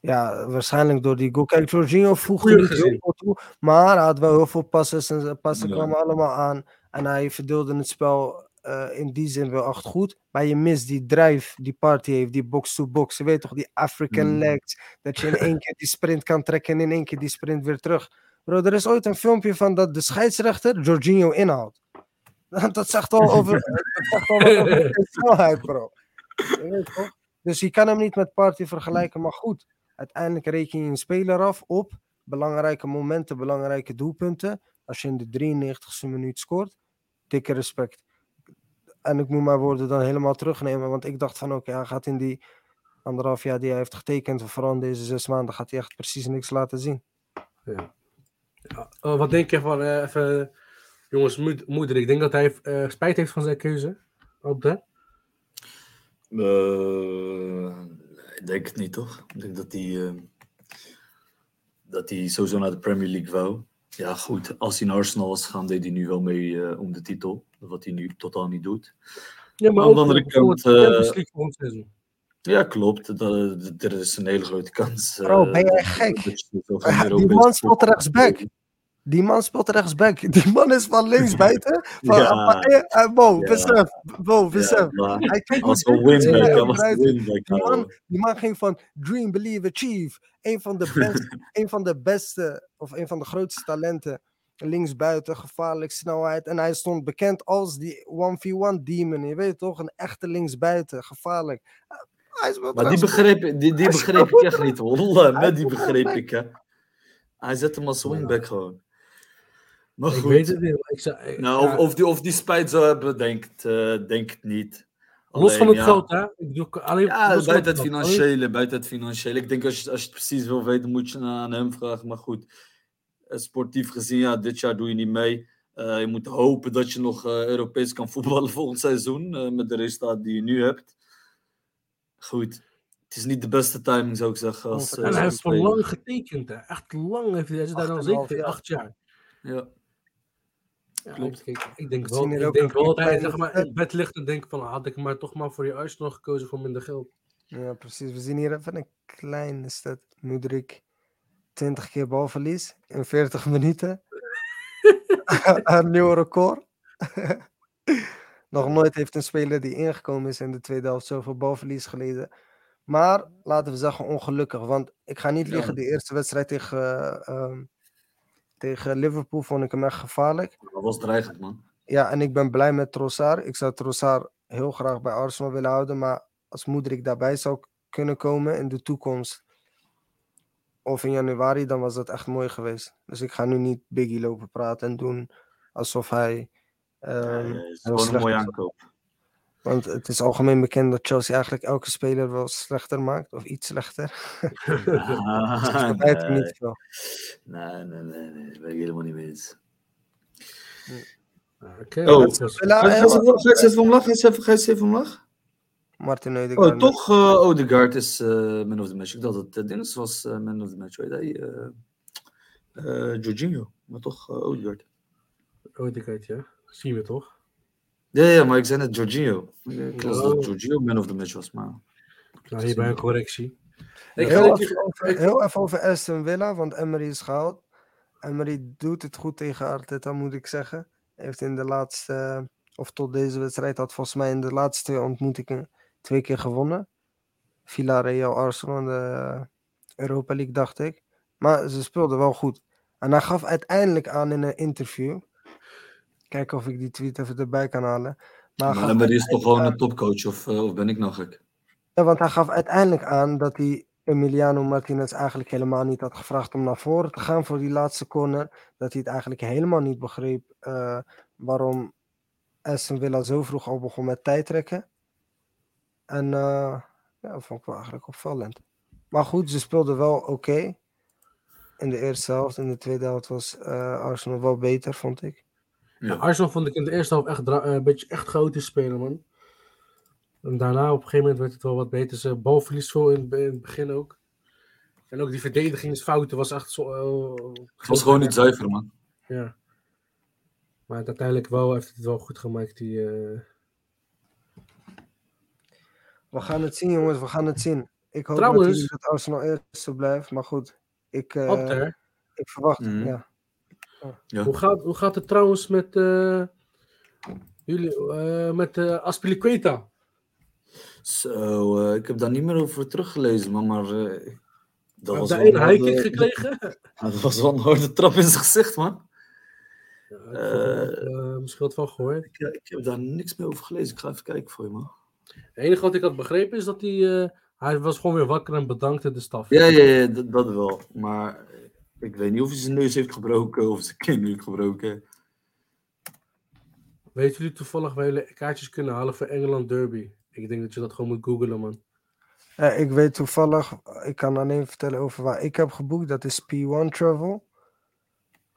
Ja, waarschijnlijk door die goal. Kijk, Jorginho voegde niet heel veel toe. Maar hij had wel heel veel passes. En passen ja. kwamen allemaal aan. En hij verdeelde het spel uh, in die zin wel echt goed. Maar je mist die drive die Party heeft, die box-to-box. Je weet toch, die African mm. legs. Dat je in één keer die sprint kan trekken en in één keer die sprint weer terug. Bro, er is ooit een filmpje van dat de scheidsrechter Jorginho inhaalt. Dat zegt al over, dat zegt al over de snelheid, bro. Je weet toch? Dus je kan hem niet met Party vergelijken, maar goed. Uiteindelijk reken je een speler af op belangrijke momenten, belangrijke doelpunten. Als je in de 93ste minuut scoort, dikke respect. En ik moet mijn woorden dan helemaal terugnemen, want ik dacht van oké, okay, hij gaat in die anderhalf jaar die hij heeft getekend, vooral in deze zes maanden, gaat hij echt precies niks laten zien. Ja. Oh, wat denk je van, uh, even, jongens, moeder, ik denk dat hij uh, spijt heeft van zijn keuze op de? Uh, ik denk het niet, toch? Ik denk dat hij, dat hij sowieso naar de Premier League wou. Ja, goed, als hij naar Arsenal was gegaan, deed hij nu wel mee om de titel. Wat hij nu totaal niet doet. Ja, maar aan de andere kant... Ja, klopt. Dat, er is een hele grote kans. Bro, ben jij gek? Die man speelt rechtsback. Die man speelt rechtsback. Die man is van links buiten. Van, ja. uh, Bo, ja. besef. Bo, besef. Ja, hij kijkt als een winback. Die man, die man ging van Dream, Believe, Achieve. Een van de beste, een van de beste of een van de grootste talenten. Linksbuiten, gevaarlijk, snelheid. En hij stond bekend als die 1v1 demon. Je weet toch? Een echte linksbuiten, gevaarlijk. Maar die begreep, die, die begreep ik echt niet, hoor. Met die begreep ik, hè. Hij zet hem als wingback gewoon. Maar ik weet het niet. Ik zou, ik, nou, of, of, die, of die spijt zou hebben, denk, uh, denk het niet. Alleen, los van het ja, geld, hè? Ik bedoel, alleen, ja, buiten het, financiële, buiten het financiële. Ik denk als je, als je het precies wil weten, moet je aan hem vragen. Maar goed, eh, sportief gezien, ja, dit jaar doe je niet mee. Uh, je moet hopen dat je nog uh, Europees kan voetballen volgend seizoen. Uh, met de resultaat die je nu hebt. Goed, het is niet de beste timing, zou ik zeggen. Als, en hij heeft voor lang getekend, hè? Echt lang heeft hij. Hij zit daar dan zeker acht jaar. Ja. Ja, Klopt. Ik, ik, denk wel, ik denk wel dat hij zeg maar, in bed ligt en denkt van had ik maar toch maar voor je Arsenal gekozen voor minder geld. Ja, precies. We zien hier even een kleine stad. Moedrik 20 keer balverlies in 40 minuten. een nieuw record. Nog nooit heeft een speler die ingekomen is in de tweede helft zoveel balverlies geleden. Maar laten we zeggen ongelukkig. Want ik ga niet liggen, de eerste wedstrijd tegen uh, tegen Liverpool vond ik hem echt gevaarlijk. Dat was dreigend, man. Ja, en ik ben blij met Trossard. Ik zou Trossard heel graag bij Arsenal willen houden. Maar als Moedrik daarbij zou kunnen komen in de toekomst. Of in januari, dan was dat echt mooi geweest. Dus ik ga nu niet Biggie lopen praten en doen alsof hij. Um, ja, het is gewoon een mooie aankoop. Want het is algemeen bekend dat Chelsea eigenlijk elke speler wel slechter maakt, of iets slechter. Ah, dat nee. niet veel. Nee, nee, nee, nee, dat ben ik helemaal niet mee eens. Oké, okay, oh, ga je even omlaag? Ga je even omlaag? Martin Odegaard. Oh, toch uh, Odegaard is uh, man of the match. Ik dacht dat uh, Dennis was uh, man of the match. Weet uh, Jorginho, maar toch uh, Odegaard. Odegaard, ja. Zien we toch? Ja, ja, maar ik zei net Jorginho. Ik las dat Jorginho man of the match was, maar... Nou, hierbij een correctie. Ik ga Heel even, over, heel even over Aston Villa, want Emery is gehaald. Emery doet het goed tegen Arteta, moet ik zeggen. Heeft in de laatste, of tot deze wedstrijd, had volgens mij in de laatste twee ontmoetingen twee keer gewonnen. Villarreal, Arsenal en de Europa League, dacht ik. Maar ze speelden wel goed. En hij gaf uiteindelijk aan in een interview. Kijken of ik die tweet even erbij kan halen. Maar is toch gewoon een topcoach, of, eh, of ben ik nou gek? ja, want hij gaf uiteindelijk aan dat hij Emiliano Martinez eigenlijk helemaal niet had gevraagd om naar voren te gaan voor die laatste corner. Dat hij het eigenlijk helemaal niet begreep eh, waarom Aston Villa zo vroeg al begon met tijdrekken. En eh, ja, dat vond ik wel eigenlijk opvallend. Maar goed, ze speelden wel oké. In de eerste helft. In de tweede helft was Arsenal wel beter, vond ik. Ja, Arsenal vond ik in de eerste helft echt eh, een beetje echt chaotisch spelen, man. En daarna op een gegeven moment werd het wel wat beter. Ze balverlies veel in, in het begin ook. En ook die verdedigingsfouten was echt zo... eh, Het was gewoon niet zuiver, man. Ja. Maar uiteindelijk wel heeft het wel goed gemaakt, die... eh, We gaan het zien, jongens. We gaan het zien. Ik hoop Trouwens- dat Arsenal eerste blijft. Maar goed, ik, eh, daar. ik verwacht. Mhm. Ja. Ja. Hoe, gaat, hoe gaat het trouwens met... eh, jullie, eh, met Aspilicueta? Zo, ik heb daar niet meer over teruggelezen, man, maar... dat, was daar een highkick harde- gekregen? dat was wel een harde trap in zijn gezicht, man. Ja, ik heb misschien wat van gehoord. Ik, ik heb daar niks meer over gelezen. Ik ga even kijken voor je, man. Het enige wat ik had begrepen is dat hij... hij was gewoon weer wakker en bedankte de staf. Ja, ja, ja dat, dat wel. Maar ik weet niet of hij zijn neus heeft gebroken of zijn kin heeft gebroken. Weten jullie toevallig waar jullie kaartjes kunnen halen voor Engeland Derby? Ik denk dat je dat gewoon moet googlen, man. Eh, ik weet toevallig, ik kan alleen vertellen over waar ik heb geboekt. Dat is P1 Travel.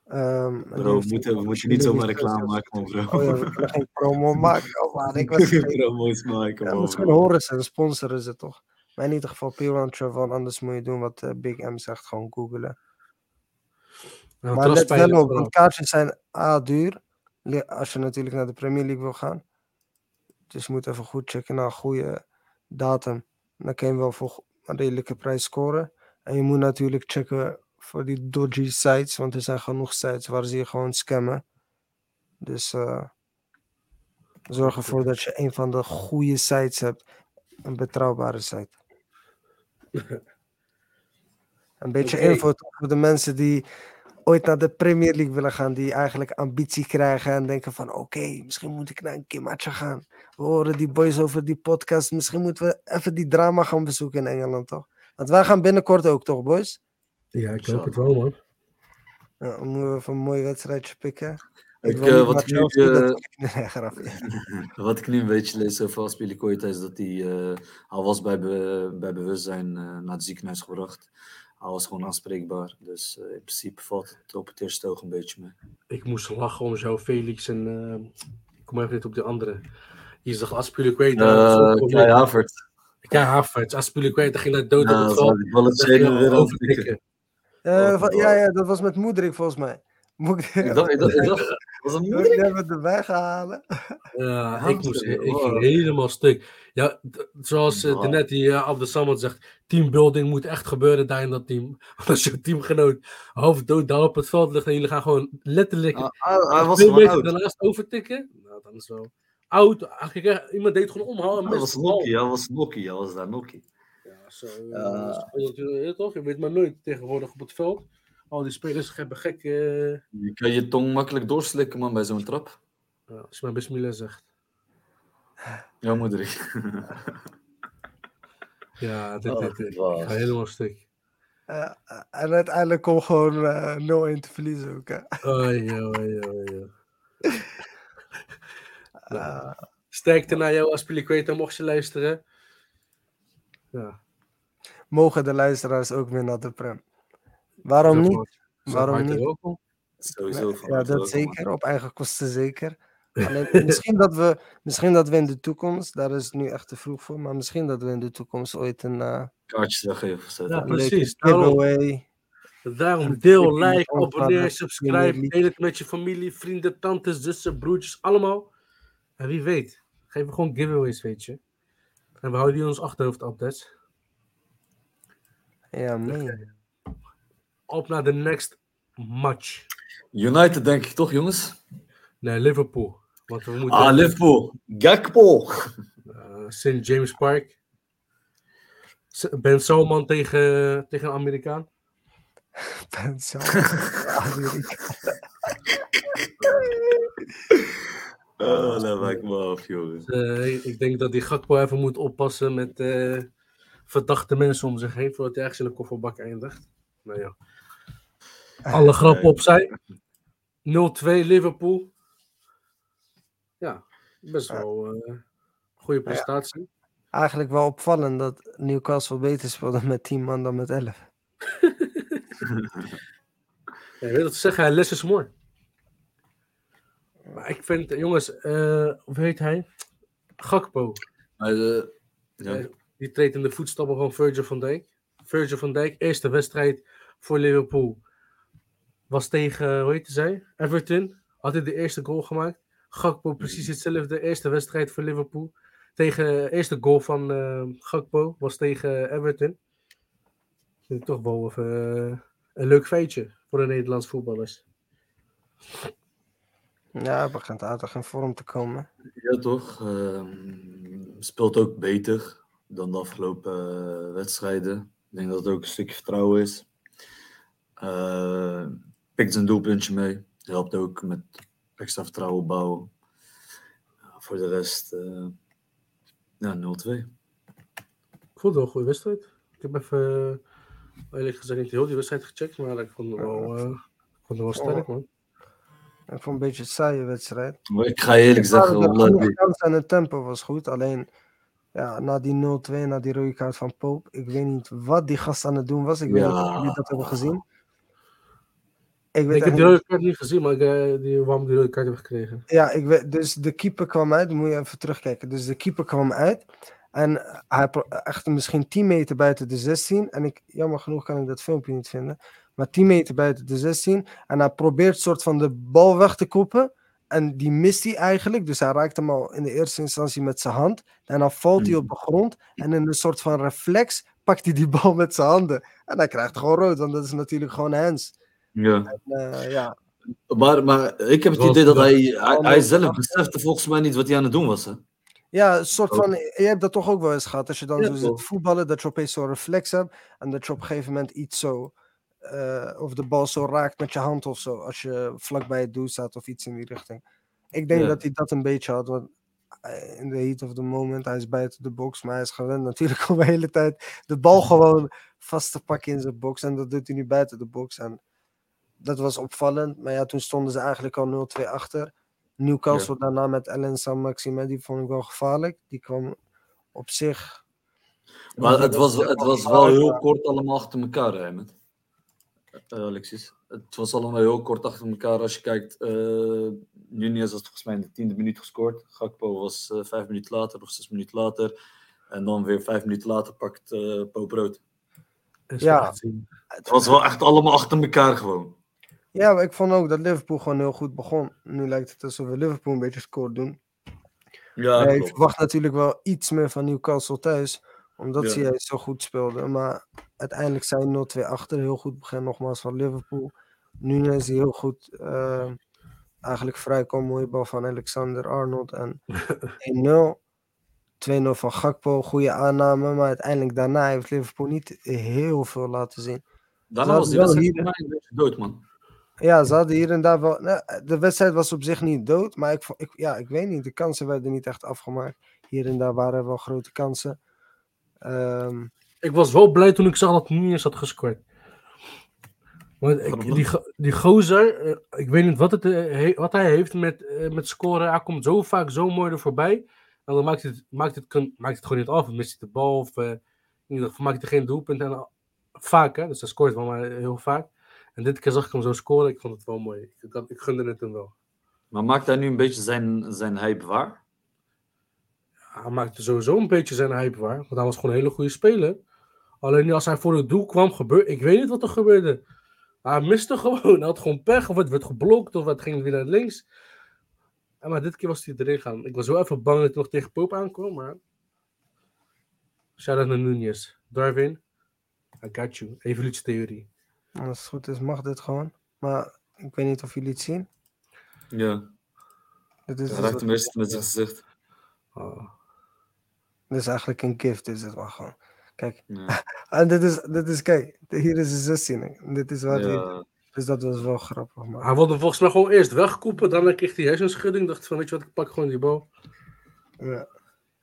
Ehm, die Bro, moeten, we een moeten niet zomaar reclame maken, man, bro. Oh ja, we kunnen geen promo maken. Oh man, ik was Geen promo's maken, Ja, man. misschien horen ze en sponsoren ze toch. Maar in ieder geval P1 Travel. Anders moet je doen wat eh, Big M zegt, gewoon googlen. Nou, Maar let wel op, want kaartjes zijn A duur. Als je natuurlijk naar de Premier League wil gaan. Dus je moet even goed checken naar een goede datum. Dan kun je wel voor een redelijke prijs scoren. En je moet natuurlijk checken voor die dodgy sites. Want er zijn genoeg sites waar ze je gewoon scammen. Dus eh, zorg ervoor dat je een van de goede sites hebt. Een betrouwbare site. Een beetje info voor de mensen die ooit naar de Premier League willen gaan, die eigenlijk ambitie krijgen en denken van oké, misschien moet ik naar een Kimacha gaan. We horen die boys over die podcast, misschien moeten we even die drama gaan bezoeken in Engeland toch? Want wij gaan binnenkort ook toch boys? Ja, ik hoop het wel, man. Ja, dan moeten we even een mooi wedstrijdje pikken. Ik, eh, wat, ik nu, grapje. wat ik nu een beetje lees over Aspilicueta is dat hij eh, al was bij, be- bij bewustzijn eh, naar het ziekenhuis gebracht. Was gewoon aanspreekbaar. Dus eh, in principe valt het op het eerste oog een beetje mee. Ik moest lachen om zo Felix en... eh, ik kom even niet op de andere. Je zag Aspilicueta. Eh Kai Havert. Ja, Havertz. Aspilicueta ging naar dood op Ja, het dat veld. Dat weer ja, ja, dat was met Moedrik volgens mij. Moet ik Ik dacht, ik dacht, ik dacht, was een Moet moeder? ik even erbij gaan halen? Ja, ik, moest, ik ging helemaal stuk. Ja, zoals uh, Wow. net die uh, Abdel Samad zegt, teambuilding moet echt gebeuren daar in dat team. Als je teamgenoot half dood daar op het veld ligt en jullie gaan gewoon letterlijk ah, hij was twee gewoon meter oud. daarnaast overtikken. Nou, dan is wel oud. Eigenlijk, eh, iemand deed gewoon omhaal en Hij mist was de. Nokkie, hij was Nokkie, was daar Nokkie. Ja, zo. eh, Ja. dat natuurlijk- ja, toch? Je weet maar nooit tegenwoordig op het veld. Al die spelers hebben gek. eh Je kan je tong makkelijk doorslikken, man, bij zo'n trap. ja, als je maar Bismillah zegt. Ja, moeder. Ja, dit, dit, dit. Ik ga helemaal stuk. Eh, en uiteindelijk kon gewoon eh 0-1 te verliezen ook. Hè. Oei, oei, oei. Eh, Sterkte naar jou als Piliqueta mocht je luisteren. Ja, mogen de luisteraars ook weer naar de Prem? Waarom niet? Waarom niet? welkom. Sowieso van Ja, dat zeker. Op eigen kosten zeker. Alleen, misschien, dat we, misschien dat we in de toekomst, daar is het nu echt te vroeg voor, maar misschien dat we in de toekomst ooit een, eh, zo. Ja, een precies, giveaway. Daarom deel, like, abonneer, subscribe. Deel het met je familie, vrienden, tantes, zussen, broertjes, allemaal. En wie weet, geven we gewoon giveaways, weet je. En we houden die in ons achterhoofd updates. Ja, man. Op naar de next match. United denk ik toch, jongens? Nee, Liverpool. Want we moeten Ah, Liverpool. Gakpo. eh, St. James Park. Ben Salman tegen, tegen een Amerikaan. Ben zo. Amerika. Oh, dat maakt me af, jongens. Eh, ik denk dat die Gakpo even moet oppassen met eh, verdachte mensen om zich heen voordat hij ergens in de kofferbak eindigt. Nou ja. Alle grappen opzij. 0-2 Liverpool. Best wel eh goede prestatie. Eigenlijk wel opvallend dat Newcastle beter speelde met 10 man dan met 11. Ja, wat ze zeggen, less is more. Maar ik vind, jongens, eh hoe heet hij? Gakpo. Eh. Eh, die treedt in de voetstappen van Virgil van Dijk. Virgil van Dijk, eerste wedstrijd voor Liverpool. Was tegen, hoe heette zij? Everton. Had hij de eerste goal gemaakt. Gakpo precies hetzelfde. Eerste wedstrijd voor Liverpool. Tegen eerste goal van eh, Gakpo was tegen Everton. Vind ik toch wel even, eh, een leuk feitje voor de Nederlandse voetballers. Ja, hij begint aardig in vorm te komen. Ja, toch? Ehm, speelt ook beter dan de afgelopen eh, wedstrijden. Ik denk dat het ook een stukje vertrouwen is. Eh, pikt zijn doelpuntje mee. Helpt ook met extra vertrouwen opbouwen. Ja, voor de rest, eh, ja, 0-2. Ik vond het wel een goede wedstrijd. Ik heb even, eh, eerlijk gezegd, niet heel die wedstrijd gecheckt. Maar ik vond het wel, eh, ik vond het wel sterk, man. Ik vond een beetje een saaie wedstrijd. Maar ik ga eerlijk zeggen, de en het tempo was goed. Alleen ja, na die 0-2, na die rode kaart van Pope, ik weet niet wat die gast aan het doen was. Ik weet niet of jullie dat hebben gezien. Ik weet Ik heb die niet- rode kaart niet gezien, maar ik, eh, die, waarom die rode kaart heb gekregen. Ja, ik weet, dus de keeper kwam uit, moet je even terugkijken. Dus de keeper kwam uit en hij echt misschien 10 meter buiten de 16. En ik, jammer genoeg kan ik dat filmpje niet vinden. Maar 10 meter buiten de 16. En hij probeert soort van de bal weg te koppen. En die mist hij eigenlijk. Dus hij raakt hem al in de eerste instantie met zijn hand. En dan valt hij op de grond. En in een soort van reflex pakt hij die bal met zijn handen. En hij krijgt gewoon rood, want dat is natuurlijk gewoon hands. Ja. Eh, ja, Maar, maar ik heb het idee dat hij, hij, hij zelf besefte volgens mij niet wat hij aan het doen was. Hè? Ja, een soort Ook. van. Je hebt dat toch ook wel eens gehad. Als je dan Ja, zo zit voetballen, dat je opeens zo'n reflex hebt. En dat je op een gegeven moment iets zo. eh, of de bal zo raakt met je hand of zo. Als je vlakbij het doel staat of iets in die richting. Ik denk Ja. dat hij dat een beetje had. Want eh, in de heat of the moment, hij is buiten de box. Maar hij is gewend natuurlijk om de hele tijd de bal gewoon vast te pakken in zijn box. En dat doet hij nu buiten de box. En dat was opvallend. Maar ja, toen stonden ze eigenlijk al 0-2 achter. Newcastle daarna met Ellen San Maxime, die vond ik wel gevaarlijk. Die kwam op zich. Maar het was, het was wel heel kort allemaal achter elkaar, hè, met, eh, Alexis. Het was allemaal heel kort achter elkaar. Als je kijkt, eh Nunez had volgens mij in de tiende minuut gescoord. Gakpo was eh, vijf minuten later of zes minuten later. En dan weer vijf minuten later pakt eh Pope rood. En Ja. Het was wel echt allemaal achter elkaar gewoon. Ja, maar ik vond ook dat Liverpool gewoon heel goed begon. Nu lijkt het alsof we Liverpool een beetje score doen. Ja, Ja, ik verwacht natuurlijk wel iets meer van Newcastle thuis. Omdat Ja. ze juist zo goed speelden. Maar uiteindelijk zijn 0-2 achter. Heel goed begin nogmaals van Liverpool. Nunes die heel goed eh, eigenlijk vrijkomt. Mooie bal van Alexander Arnold. En 1-0. 2-0 van Gakpo. Goede aanname. Maar uiteindelijk daarna heeft Liverpool niet heel veel laten zien. Daarna was die wedstrijd mij een beetje dood, man. Ja, ze hadden hier en daar wel. nou, de wedstrijd was op zich niet dood, maar ik, ik, ja, ik weet niet. De kansen werden niet echt afgemaakt. Hier en daar waren wel grote kansen. Ehm, Ik was wel blij toen ik zag dat Nunez had gescoord. Want ik, die, die gozer, eh, ik weet niet wat, het, eh, wat hij heeft met, eh, met scoren. Hij komt zo vaak zo mooi er voorbij. En dan maakt het, maakt het, maakt het gewoon niet af. Dan mist hij de bal of in ieder geval maakt hij geen doelpunt. En, vaak, hè? dus hij scoort wel maar heel vaak. En dit keer zag ik hem zo scoren. Ik vond het wel mooi. Ik, ik, gunde het hem wel. Maar maakt hij nu een beetje zijn, zijn hype waar? Hij maakte sowieso een beetje zijn hype waar. Want hij was gewoon een hele goede speler. Alleen als hij voor het doel kwam, gebeurde. Ik weet niet wat er gebeurde. Hij miste gewoon. Hij had gewoon pech. Of het werd geblokt. Of het ging weer naar links. Ja, maar dit keer was hij erin gaan. Ik was wel even bang dat hij nog tegen Pope aankwam, maar... Shout-out naar Nunez. Darwin, I got you. Evolutietheorie. Als het goed is, mag dit gewoon. Maar ik weet niet of jullie het zien. Ja, Dit is, hij dus raakt hem eerst met zijn gezicht. Oh. dit is eigenlijk een gift, is het wel gewoon. Kijk, Ja. en dit is, dit is kijk, hier is de 16. Dit is wat hij, Ja. dus dat was wel grappig. Maar, Hij wilde volgens mij gewoon eerst wegkoepen, daarna kreeg hij hersenschudding. Dacht van, weet je wat, ik pak gewoon die bal. ja.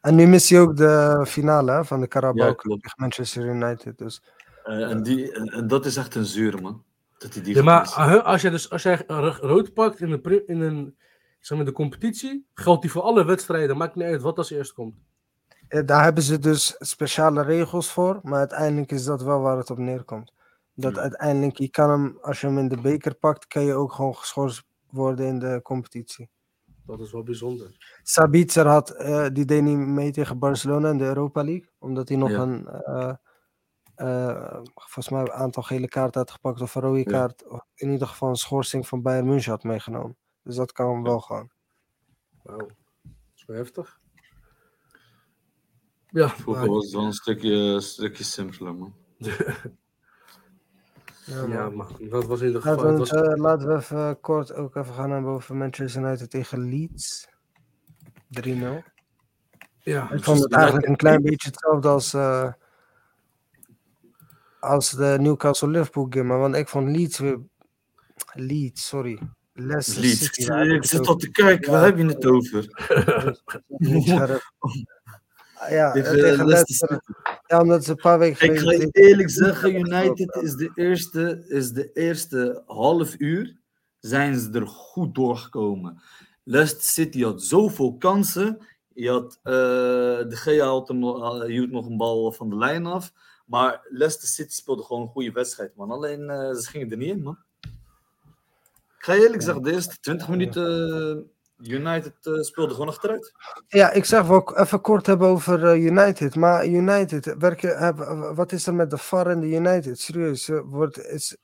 En nu mist hij ook de finale hè, van de Carabao Ja, tegen Manchester United. Dus en, die, en, en dat is echt een zuur, man. Dat hij die Ja, maar uh, als jij dus als jij ro- rood pakt in, de, in een, zeg maar, de competitie, geldt die voor alle wedstrijden. Maakt niet uit wat als eerst komt. Ja, daar hebben ze dus speciale regels voor, maar uiteindelijk is dat wel waar het op neerkomt. Dat Ja. uiteindelijk, je kan hem, als je hem in de beker pakt, kan je ook gewoon geschorst worden in de competitie. Dat is wel bijzonder. Sabitzer had, eh, die deed niet mee tegen Barcelona in de Europa League, omdat hij nog Ja. een, eh, eh, volgens mij een aantal gele kaarten had gepakt of een rode Ja. kaart, of in ieder geval een schorsing van Bayern München had meegenomen. Dus dat kan hem wel gewoon. Wauw. Wel heftig. Ja, Vroeger maar, was het wel een stukje, stukje simpeler, man. Ja, maar dat was in ieder geval... Laten we, het het, was- eh, laten we even kort ook even gaan hebben over Manchester United tegen Leeds. 3-0. ja, Ik vond het eigenlijk een klein beetje hetzelfde als, eh, als de Newcastle-Liverpool game. Want ik vond Leeds weer... Leeds, sorry. Leicester Leeds. City. Ik zit al te kijken, waar heb je het over? Ja, Dit, eh, eh, tegen Leicester Leicester. Ja, omdat ze een paar weken Ik ga je eerlijk zeggen, United is de eerste, is de eerste half uur zijn ze er goed doorgekomen. Leicester City had zoveel kansen. Je had, eh, de Gea had hem, nog- eh, hield nog een bal van de lijn af. Maar Leicester City speelde gewoon een goede wedstrijd, man. Alleen eh, ze gingen er niet in, man. Ik ga je eerlijk zeggen, de eerste 20 minuten eh, United eh, speelde gewoon achteruit. Ja, ik zeg wel even kort hebben over United. Maar United, werken, heb- wat is er met de VAR en de United? Serieus, wordt, is,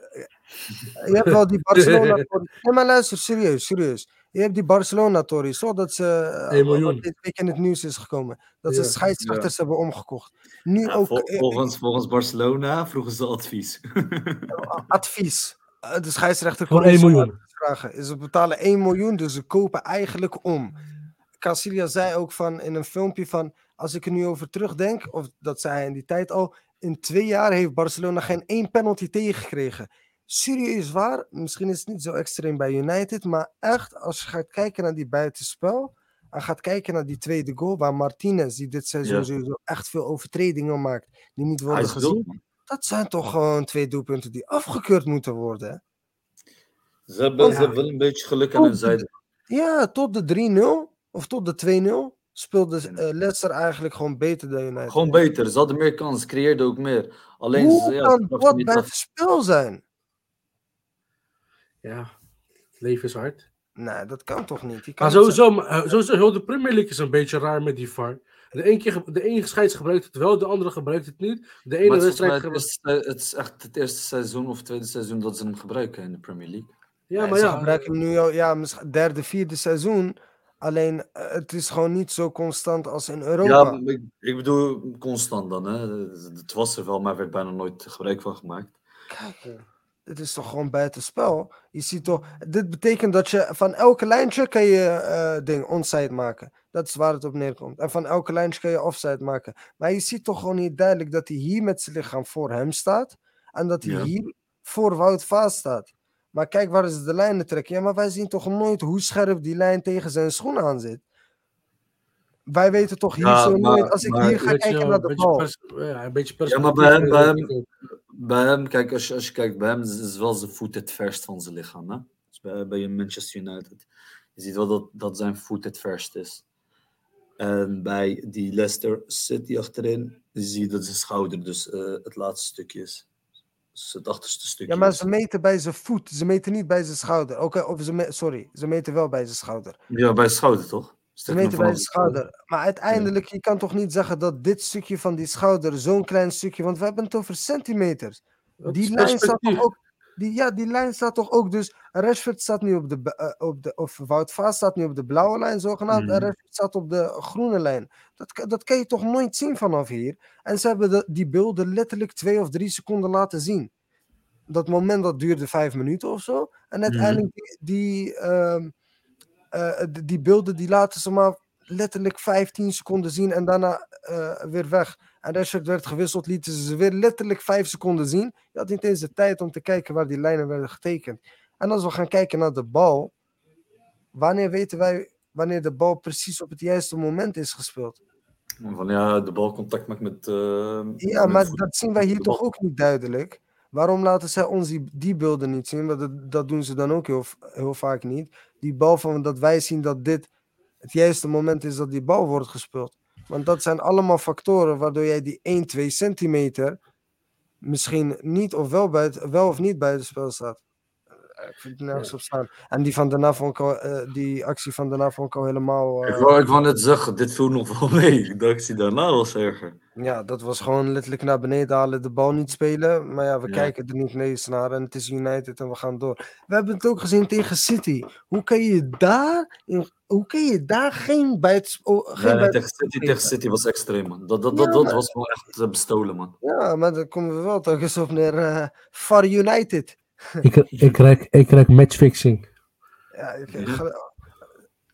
je hebt wel die Barcelona. nee, maar luister, serieus, serieus. Je hebt die Barcelona-tory, zodat ze, eh, 1 miljoen. wat dit week in het nieuws is gekomen, dat Ja, ze scheidsrechters hebben omgekocht. Nu Ja, ook vol- eh, volgens, volgens Barcelona vroegen ze advies. advies. Eh, de scheidsrechter kon 1 niet zomaar miljoen. vragen. Ze betalen 1 miljoen, dus ze kopen eigenlijk om. Casilia zei ook van in een filmpje van, als ik er nu over terugdenk, of dat zei hij in die tijd al, in twee jaar heeft Barcelona geen één penalty tegengekregen. Serieus waar, misschien is het niet zo extreem bij United, maar echt, als je gaat kijken naar die buitenspel, en gaat kijken naar die tweede goal, waar Martinez, die dit seizoen Ja. sowieso echt veel overtredingen maakt, die niet worden is gezien, dat zijn toch gewoon twee doelpunten die afgekeurd moeten worden. Ze hebben, Ja. ze hebben wel een beetje geluk aan hun zijde. Ja, tot de 3-0 of tot de 2-0 speelde eh, Leicester eigenlijk gewoon beter dan United. Gewoon beter. Ze hadden meer kans, creëerden ook meer. Alleen Hoe ja, kan dat bij het spel zijn? Ja, het leven is hard. Nee, dat kan toch niet? Kan Maar niet sowieso, maar, eh, sowieso heel de Premier League is een beetje raar met die VAR. De ene, keer, de ene scheids gebruikt het wel, de andere gebruikt het niet. De ene het, wedstrijd het, gebruikt... eerste, het is echt het eerste seizoen of het tweede seizoen dat ze hem gebruiken in de Premier League. Ja, maar Ze ja, gebruiken hem nu al, ja, misschien derde, vierde seizoen. Alleen eh, het is gewoon niet zo constant als in Europa. Ja, ik, ik bedoel constant dan. Hè. Het was er wel, maar er werd bijna nooit gebruik van gemaakt. Kijk, dit is toch gewoon buitenspel. Je ziet toch, dit betekent dat je van elke lijntje kan je eh ding onside maken. Dat is waar het op neerkomt. En van elke lijntje kan je offside maken. Maar je ziet toch gewoon niet duidelijk dat hij hier met zijn lichaam voor hem staat. En dat hij Ja. hier voor Wout Vaas staat. Maar kijk waar ze de lijnen trekken. Ja, maar wij zien toch nooit hoe scherp die lijn tegen zijn schoen aan zit. Wij weten toch hier Ja, zo maar- nooit. Als ik maar hier ga je kijken naar een de beetje bal. ja, een beetje Ja, maar bij hem, bij hem. Bij hem kijk, als je, als je kijkt, bij hem is, wel zijn voet het verst van zijn lichaam. Hè? Dus bij, bij Manchester United. Je ziet wel dat, dat zijn voet het verst is. En bij die Leicester City achterin, zie je dat zijn schouder dus eh, het laatste stukje is. Dus het achterste stukje. Ja, maar ze meten bij zijn voet. Ze meten niet bij zijn schouder. Oké, of ze me- sorry, ze meten wel bij zijn schouder. Ja, bij schouder toch? Meten bij de schouder. Maar uiteindelijk, je kan toch niet zeggen dat dit stukje van die schouder, zo'n klein stukje, want we hebben het over centimeters. Die lijn staat toch ook. Die, ja, die lijn staat toch ook. Dus Rashford staat nu op de, eh, op de of Wout Vaas staat nu op de blauwe lijn zogenaamd. En Mhm. Rashford staat op de groene lijn. Dat, kan- dat kan je toch nooit zien vanaf hier. En ze hebben de, die beelden letterlijk twee of drie seconden laten zien. Dat moment dat duurde vijf minuten of zo. En uiteindelijk die, die, ehm, eh, die, beelden die laten ze maar letterlijk 15 seconden zien en daarna eh, weer weg. En Rashford werd gewisseld, lieten ze ze weer letterlijk 5 seconden zien. Je had niet eens de tijd om te kijken waar die lijnen werden getekend. En als we gaan kijken naar de bal, wanneer weten wij wanneer de bal precies op het juiste moment is gespeeld? Van ja, de bal contact maakt met. eh, Ja, met maar dat zien wij hier toch ook niet duidelijk. Waarom laten zij ons die, die beelden niet zien? Dat, dat doen ze dan ook heel, heel vaak niet. Die bal van dat wij zien dat dit het juiste moment is dat die bal wordt gespeeld. Want dat zijn allemaal factoren waardoor jij die 1, 2 centimeter misschien niet of wel, buiten, wel of niet buiten spel staat. Eh, Ik vind het nergens op staan. En die van daarna vond ik al, eh, die actie van daarna vond ik al helemaal. eh, Ik wou, ik wou net zeggen, dit viel nog wel mee. Ik dacht, die daarna was erger. Ja, dat was gewoon letterlijk naar beneden halen, de bal niet spelen. Maar ja, we Ja. kijken er niet eens naar en het is United en we gaan door. We hebben het ook gezien tegen City. Hoe kan je daar, hoe kan je daar geen buiten... oh, geen Nee, nee, buiten- tegen, City, tegen City was extreem, man. Dat, dat, Ja, dat, dat maar- was wel echt bestolen, man. Ja, maar dan komen we wel toch eens op naar eh Far United. Ik, ik, krijg, ik krijg matchfixing. Ja, ik,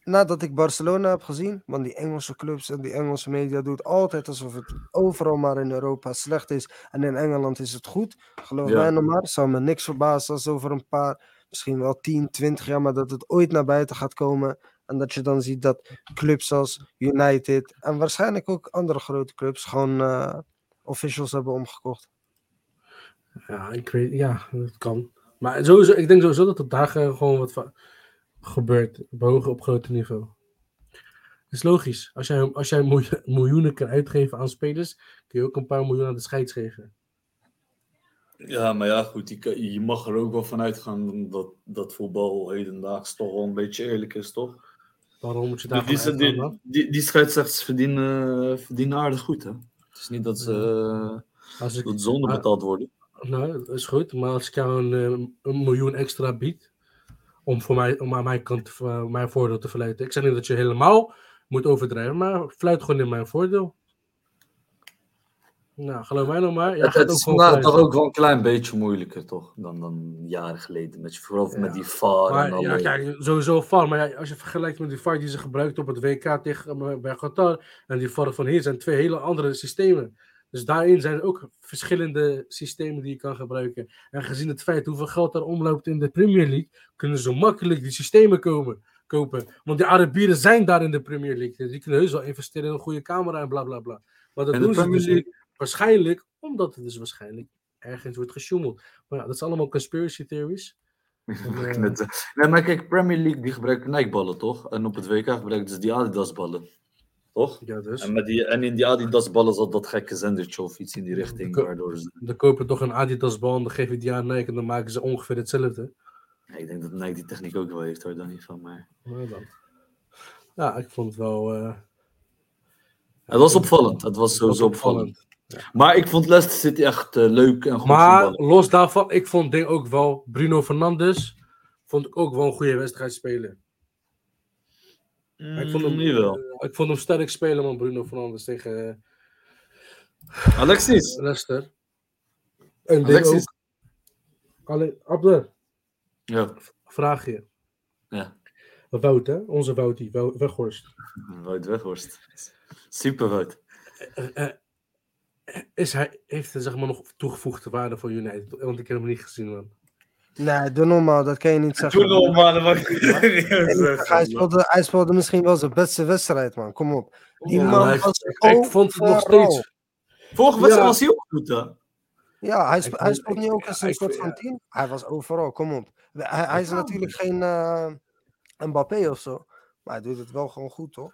nadat ik Barcelona heb gezien, want die Engelse clubs en die Engelse media doet altijd alsof het overal maar in Europa slecht is en in Engeland is het goed. Geloof Ja. mij nog maar, zou me niks verbazen als over een paar, misschien wel 10, 20 jaar, maar dat het ooit naar buiten gaat komen. En dat je dan ziet dat clubs als United en waarschijnlijk ook andere grote clubs gewoon eh, officials hebben omgekocht. Ja, ik weet, ja, dat kan. Maar sowieso, ik denk sowieso dat er daar eh, gewoon wat gebeurt. Op hoger, op groter niveau. Dat is logisch. Als jij, als jij miljo- miljoenen kan uitgeven aan spelers, kun je ook een paar miljoen aan de scheids geven. Ja, maar ja, goed, je, mag er ook wel van uitgaan dat, dat voetbal hedendaags toch wel een beetje eerlijk is, toch? Waarom moet je Die, daarvan die, die, die, die scheidsrechters verdienen, verdienen aardig goed, hè? Het is niet dat ze, Als ik, dat ze onderbetaald worden. Nou, dat is goed. Maar als ik jou een, eh, een miljoen extra bied, om, voor mij, om aan mijn kant uh, mijn voordeel te verleiden. Ik zeg niet dat je helemaal moet overdrijven, maar fluit gewoon in mijn voordeel. Nou, geloof mij nog maar. Ja, het, het is vandaag toch ook wel een klein beetje moeilijker, toch? Dan, dan jaren geleden. Met, vooral Ja. met die VAR en Maar ja, kijk, sowieso VAR. Maar ja, als je vergelijkt met die VAR die ze gebruikt op het WK tegen, eh, bij Qatar en die VAR van hier, zijn twee hele andere systemen. Dus daarin zijn er ook verschillende systemen die je kan gebruiken. En gezien het feit hoeveel geld daar omloopt in de Premier League, kunnen ze makkelijk die systemen komen, kopen. Want die Arabieren zijn daar in de Premier League. Dus die kunnen heus wel investeren in een goede camera en bla bla bla. Maar dat En doen ze dus League-. Waarschijnlijk, omdat het dus waarschijnlijk ergens wordt gesjoemeld. Maar ja, dat zijn allemaal conspiracy theories. En, eh, eh, Nee, maar kijk, Premier League die gebruikt Nike-ballen, toch? En op het WK gebruiken ze die Adidas-ballen. Toch? ja, dus. En, met die, en in die Adidas-ballen zat dat gekke zendertje of iets in die richting. Ko- Waardoor ze... Dan kopen toch een Adidas bal en dan geef je die aan Nike en dan maken ze ongeveer hetzelfde. Ja, ik denk dat Nike die techniek ook wel heeft, hoor, niet van. Maar... Dan. Ja, ik vond het wel. eh, Het was opvallend. Het was sowieso opvallend. Maar ik vond Leicester City echt eh, leuk en goed Maar los daarvan, ik vond ding ook wel. Bruno Fernandes vond ik ook wel een goede wedstrijd spelen. Ik, vond hem, Mm, jawel. eh, ik vond hem sterk spelen, man, Bruno Fernandes tegen eh, Alexis. Leicester. En Alexis. Alleen, Abder, Ja. vraag je. ja. Wout, hè? Onze Woutie, Wou- Weghorst. Wout Weghorst. Super Wout. Eh, eh, is hij, heeft hij zeg maar nog toegevoegde waarde voor United? Want ik heb hem niet gezien, man. Nee, doe normaal, dat kan je niet zeggen. Toen nog, man. dat mag ik niet Hij speelde, hij speelde misschien wel zijn beste wedstrijd, man. Kom op. Die Ja, man was ik, ik vond het nog steeds. Vorige wedstrijd Ja. was hij ook goed, hè? Ja, hij, Ik hij speelt ook eens een soort van team. Hij was overal, kom op. Hij, hij is Ja. natuurlijk geen eh Mbappé of zo. Maar hij doet het wel gewoon goed, toch?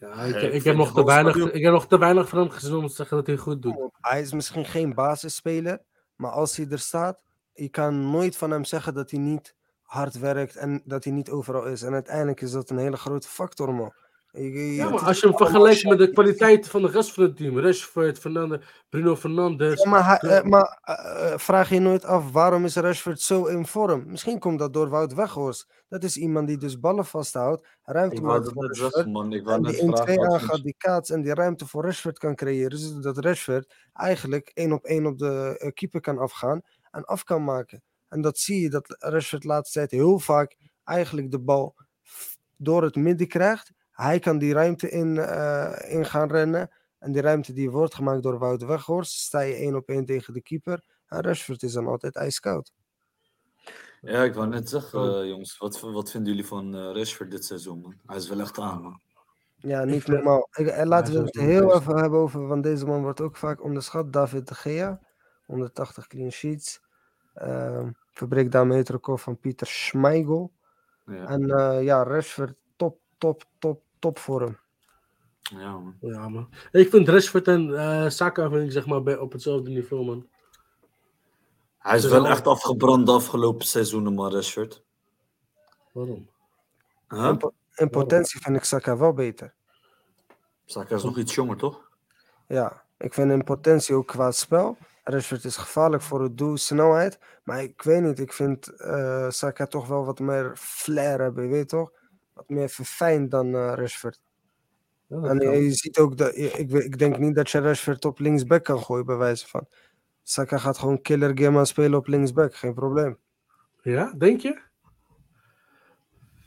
Ja, ik, ik, ik heb nog te weinig, ik heb nog te weinig van hem gezien om te zeggen dat hij goed doet. Hij is misschien geen basisspeler. Maar als hij er staat, je kan nooit van hem zeggen dat hij niet hard werkt en dat hij niet overal is. En uiteindelijk is dat een hele grote factor, man. Je- je- Ja, maar als je hem vergelijkt met de kwaliteit van de rest van het team, Rashford, Fernandes, Bruno Fernandes. Ja, maar hij- eh, maar eh, eh, vraag je nooit af waarom is Rashford zo in vorm? Misschien komt dat door Wout Weghorst. Dat is iemand die dus ballen vasthoudt, ruimte Ik wou maakt dat voor net Rashford. zeggen, man. Ik wou En die 1-2 vragen. wat aangaat, die kaats en die ruimte voor Rashford kan creëren. Zodat Rashford eigenlijk één op één op de keeper kan afgaan en af kan maken. En dat zie je dat Rashford de laatste tijd heel vaak eigenlijk de bal door het midden krijgt. Hij kan die ruimte in, eh, in gaan rennen. En die ruimte die wordt gemaakt door Wout Weghorst. Sta je één op één tegen de keeper. En Rashford is dan altijd ijskoud. Ja, ik wou net zeggen, Oh. eh, jongens. Wat, wat vinden jullie van eh, Rashford dit seizoen, man? Hij is wel echt aan, man. Ja, niet normaal. Ik, laten we het heel even hebben over, want deze man wordt ook vaak onderschat. David de Gea, 180 clean sheets. Ehm verbreekt daarmee het record van Pieter Schmeichel. Ja, En eh, ja, Rashford top, top, top, top vorm. ja man. Ja, man. Ik vind Rashford en eh Saka vind ik, zeg maar, bij, op hetzelfde niveau, man. Hij is wel wel- echt afgebrand de afgelopen seizoenen, man, Rashford. Waarom? Huh? In, po- in potentie vind ik Saka wel beter. Saka is nog iets jonger, toch? Ja, ik vind in potentie ook qua spel. Rashford is gevaarlijk voor het doel, snelheid. Maar ik weet niet, ik vind eh, Saka toch wel wat meer flair hebben, je weet toch? Wat meer verfijnd dan Rashford. Ja, dat En je, je ziet ook dat ik, ik, denk niet dat je Rashford op linksback kan gooien, bij wijze van. Saka gaat gewoon killer game aan spelen op linksback, geen probleem. ja, denk je?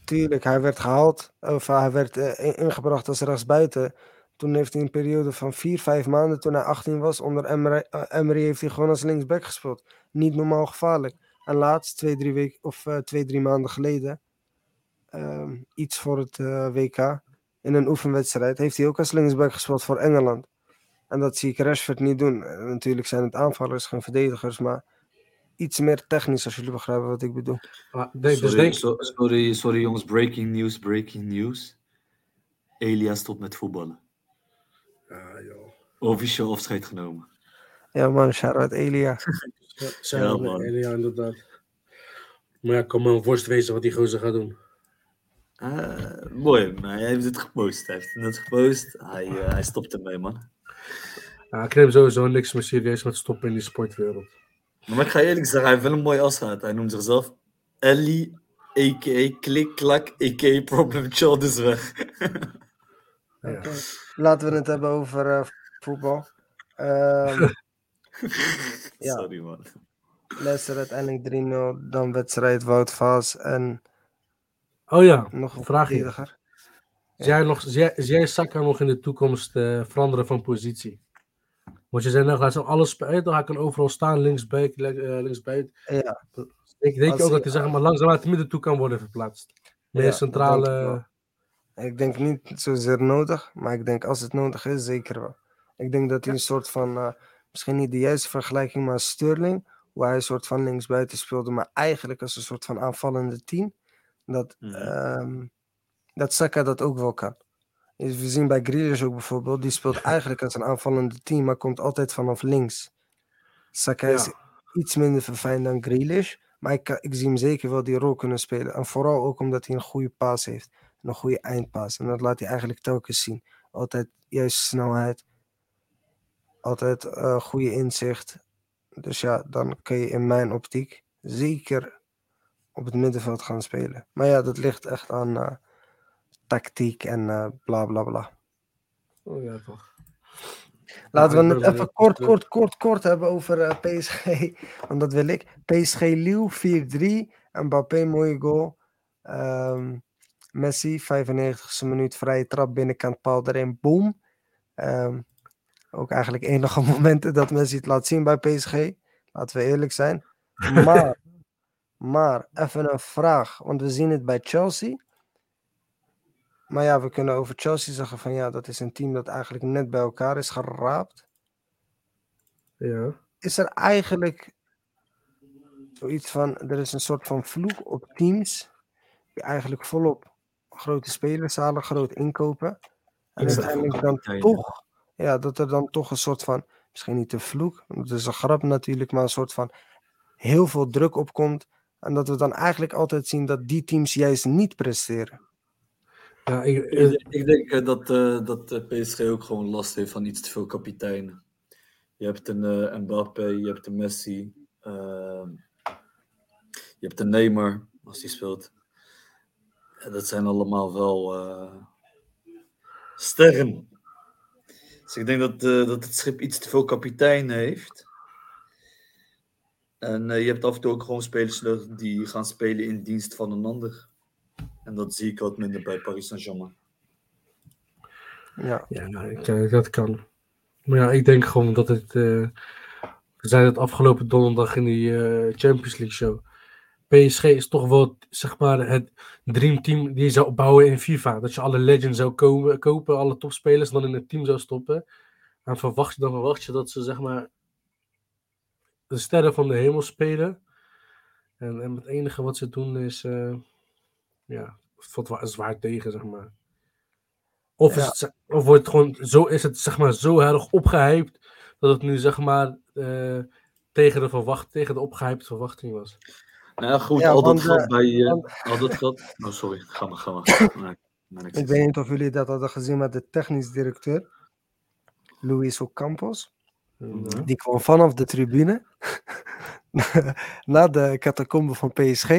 Tuurlijk, hij werd gehaald, of hij werd eh, in- ingebracht als rechtsbuiten. Toen heeft hij een periode van vier, vijf maanden, toen hij 18 was, onder Emery, eh, Emery heeft hij gewoon als linksback gespeeld. Niet normaal gevaarlijk. En laatst, twee, drie, week, of, eh, twee, drie maanden geleden, ehm, iets voor het eh, WK, in een oefenwedstrijd, heeft hij ook als linksback gespeeld voor Engeland. En dat zie ik Rashford niet doen. Natuurlijk zijn het aanvallers, geen verdedigers, maar iets meer technisch, als jullie begrijpen wat ik bedoel. Ah, dus sorry, denk, so- sorry, sorry, jongens. Breaking news, breaking news. Elia stopt met voetballen. Ja, joh. Officieel afscheid genomen. Ja man, shout-out Elia. Ja, man. Elia, inderdaad. Maar ja, ik kan me een worst wezen wat die gozer gaat doen. Eh, mooi, maar hij heeft het gepost. Hij heeft het gepost. Hij, eh, hij stopt ermee, man. Ja, ik neem sowieso niks meer serieus met stoppen in die sportwereld. Maar ik ga je eerlijk zeggen, hij heeft wel een mooi afscheid. Hij noemt zichzelf Ellie, a.k.a. Klik Klak, a.k.a. Problem Child is weg. Ja. Laten we het hebben over eh, voetbal. Ehm Ja. Sorry, man. Leicester uiteindelijk 3-0. Dan wedstrijd Wout Vaas en Oh ja, nog een Vraag je. zie jij, nog, jij, Saka nog in de toekomst eh, veranderen van positie? Want je zei net, hij zal alles spelen, hij kan overal staan, linksbuiten, uh, linksbuiten. Ja, Ik denk Als ook hij- dat hij zeg maar, langzaam uit de midden toe kan worden verplaatst. Meer Ja, dat centrale... ik denk niet zozeer nodig, maar ik denk als het nodig is, zeker wel. Ik denk dat hij een soort van, eh, misschien niet de juiste vergelijking, maar Sterling, hoe hij een soort van linksbuiten speelde, maar eigenlijk als een soort van aanvallende team, dat, ehm, dat Saka dat ook wel kan. We zien bij Grealish ook bijvoorbeeld, die speelt eigenlijk als een aanvallende team, maar komt altijd vanaf links. Saka is iets minder verfijnd dan Grealish, maar ik, ik zie hem zeker wel die rol kunnen spelen. En vooral ook omdat hij een goede paas heeft, en een goede eindpaas. En dat laat hij eigenlijk telkens zien. Altijd juist snelheid, altijd eh, goede inzicht. Dus ja, dan kun je in mijn optiek zeker op het middenveld gaan spelen. Maar ja, dat ligt echt aan eh, tactiek en eh bla bla bla. Oh ja, toch. Laten we het even kort, kort, kort, kort hebben over PSG. Want dat wil ik. PSG Lille 4-3. Mbappé, mooie goal. Ehm, Messi, 95e minuut, vrije trap, binnenkant paal erin, boom. Ehm, ook eigenlijk enige momenten dat Messi het laat zien bij PSG. Laten we eerlijk zijn. Maar, maar, even een vraag. Want we zien het bij Chelsea. Maar ja, we kunnen over Chelsea zeggen van ja, dat is een team dat eigenlijk net bij elkaar is geraapt. Ja. Is er eigenlijk zoiets van, er is een soort van vloek op teams die eigenlijk volop grote spelers halen, groot inkopen. En uiteindelijk dan toch, ja, dat er dan toch een soort van, misschien niet de vloek, want het is een grap natuurlijk, maar een soort van heel veel druk opkomt. En dat we dan eigenlijk altijd zien dat die teams juist niet presteren. Ja, ik, Ik, ik denk eh, dat, eh, dat eh, PSG ook gewoon last heeft van iets te veel kapiteinen. Je hebt een eh, Mbappé, je hebt een Messi, ehm, je hebt een Neymar als die speelt. Dat zijn allemaal wel eh, sterren. Dus ik denk dat, eh, dat het schip iets te veel kapiteinen heeft. En eh, je hebt af en toe ook gewoon spelers die gaan spelen in dienst van een ander. En dat zie ik wat minder bij Paris Saint-Germain. Ja, ja, nou, ik, dat kan. Maar ja, ik denk gewoon dat het. eh, we zeiden het afgelopen donderdag in die eh, Champions League show. PSG is toch wel zeg maar het dreamteam die je zou opbouwen in FIFA. Dat je alle legends zou komen, kopen, alle topspelers, dan in het team zou stoppen. En verwacht, dan verwacht je dat ze zeg maar de sterren van de hemel spelen. En, en het enige wat ze doen is, eh, ja, valt wel zwaar tegen, zeg maar. Of, Ja. het, of wordt gewoon zo, is het zeg maar zo erg opgehyped dat het nu zeg maar eh, tegen, de verwacht, tegen de opgehypte verwachting was. Nou ja, goed, Ja, al dat want, eh, bij... eh, want- al dat geld... Oh, sorry. Ga maar, ga maar. Nee, nee, niks. ik weet niet of jullie dat hadden gezien met de technisch directeur, Luis Ocampos. En, Mhm. eh, Die kwam vanaf de tribune naar de catacombe van PSG.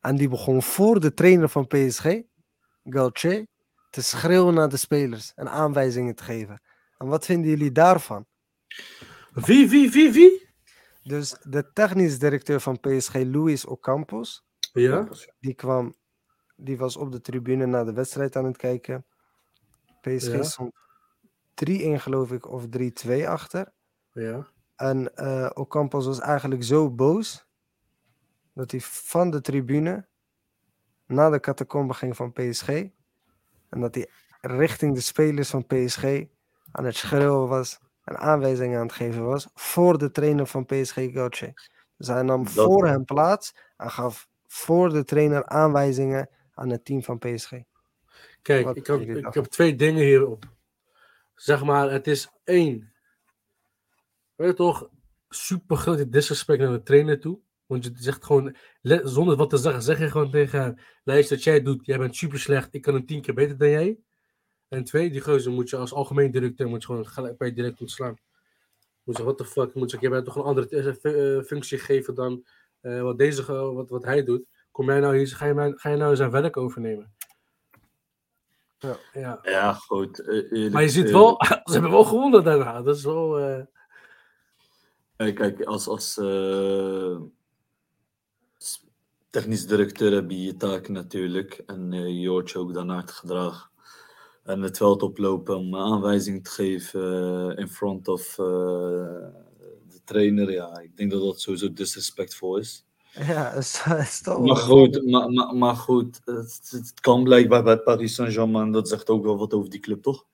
En die begon voor de trainer van PSG, Gauthier, te schreeuwen naar de spelers en aanwijzingen te geven. En wat vinden jullie daarvan? Wie, wie, wie, wie? Dus de technisch directeur van PSG, Luis Ocampos, Ja, die kwam, die was op de tribune naar de wedstrijd aan het kijken. PSG Ja. stond 3-1 geloof ik, of 3-2 achter. ja. En eh Ocampos was eigenlijk zo boos dat hij van de tribune naar de catacombe ging van PSG. En dat hij richting de spelers van PSG aan het schreeuwen was en aanwijzingen aan het geven was voor de trainer van PSG, Gauthier. Dus hij nam Dat- voor hem plaats en gaf voor de trainer aanwijzingen aan het team van PSG. Kijk, Wat ik, heb, ik heb twee dingen hierop. Zeg maar, het is één. Weet je toch, super grote disrespect naar de trainer toe. Want je zegt gewoon, zonder wat te zeggen, zeg je gewoon tegen hem: luister, wat jij doet, jij bent super slecht, ik kan een tien keer beter dan jij. En twee, die gozer moet je als algemeen directeur moet je gewoon gelijk bij je direct ontslaan. Moet je what the fuck, moet je, jij bent toch een andere eh, eh, functie geven dan eh, wat, deze, wat, wat hij doet. Kom jij nou hier, ga je, mij- ga je nou zijn werk overnemen? Ja. ja. Ja, goed. eh, eerlijk- Maar je ziet wel, ze hebben wel gewonnen daarna. Dat is wel. Kijk, als, als eh, technisch directeur heb je je taak natuurlijk. En eh, je hoort je ook daarnaar te gedragen. En het veld oplopen om aanwijzingen te geven eh, in front of eh, de trainer. Ja, ik denk dat dat sowieso disrespectvol is. Ja, is, is toch Maar goed, maar, maar, maar goed het, het kan blijkbaar bij Paris Saint-Germain. Dat zegt ook wel wat over die club, toch?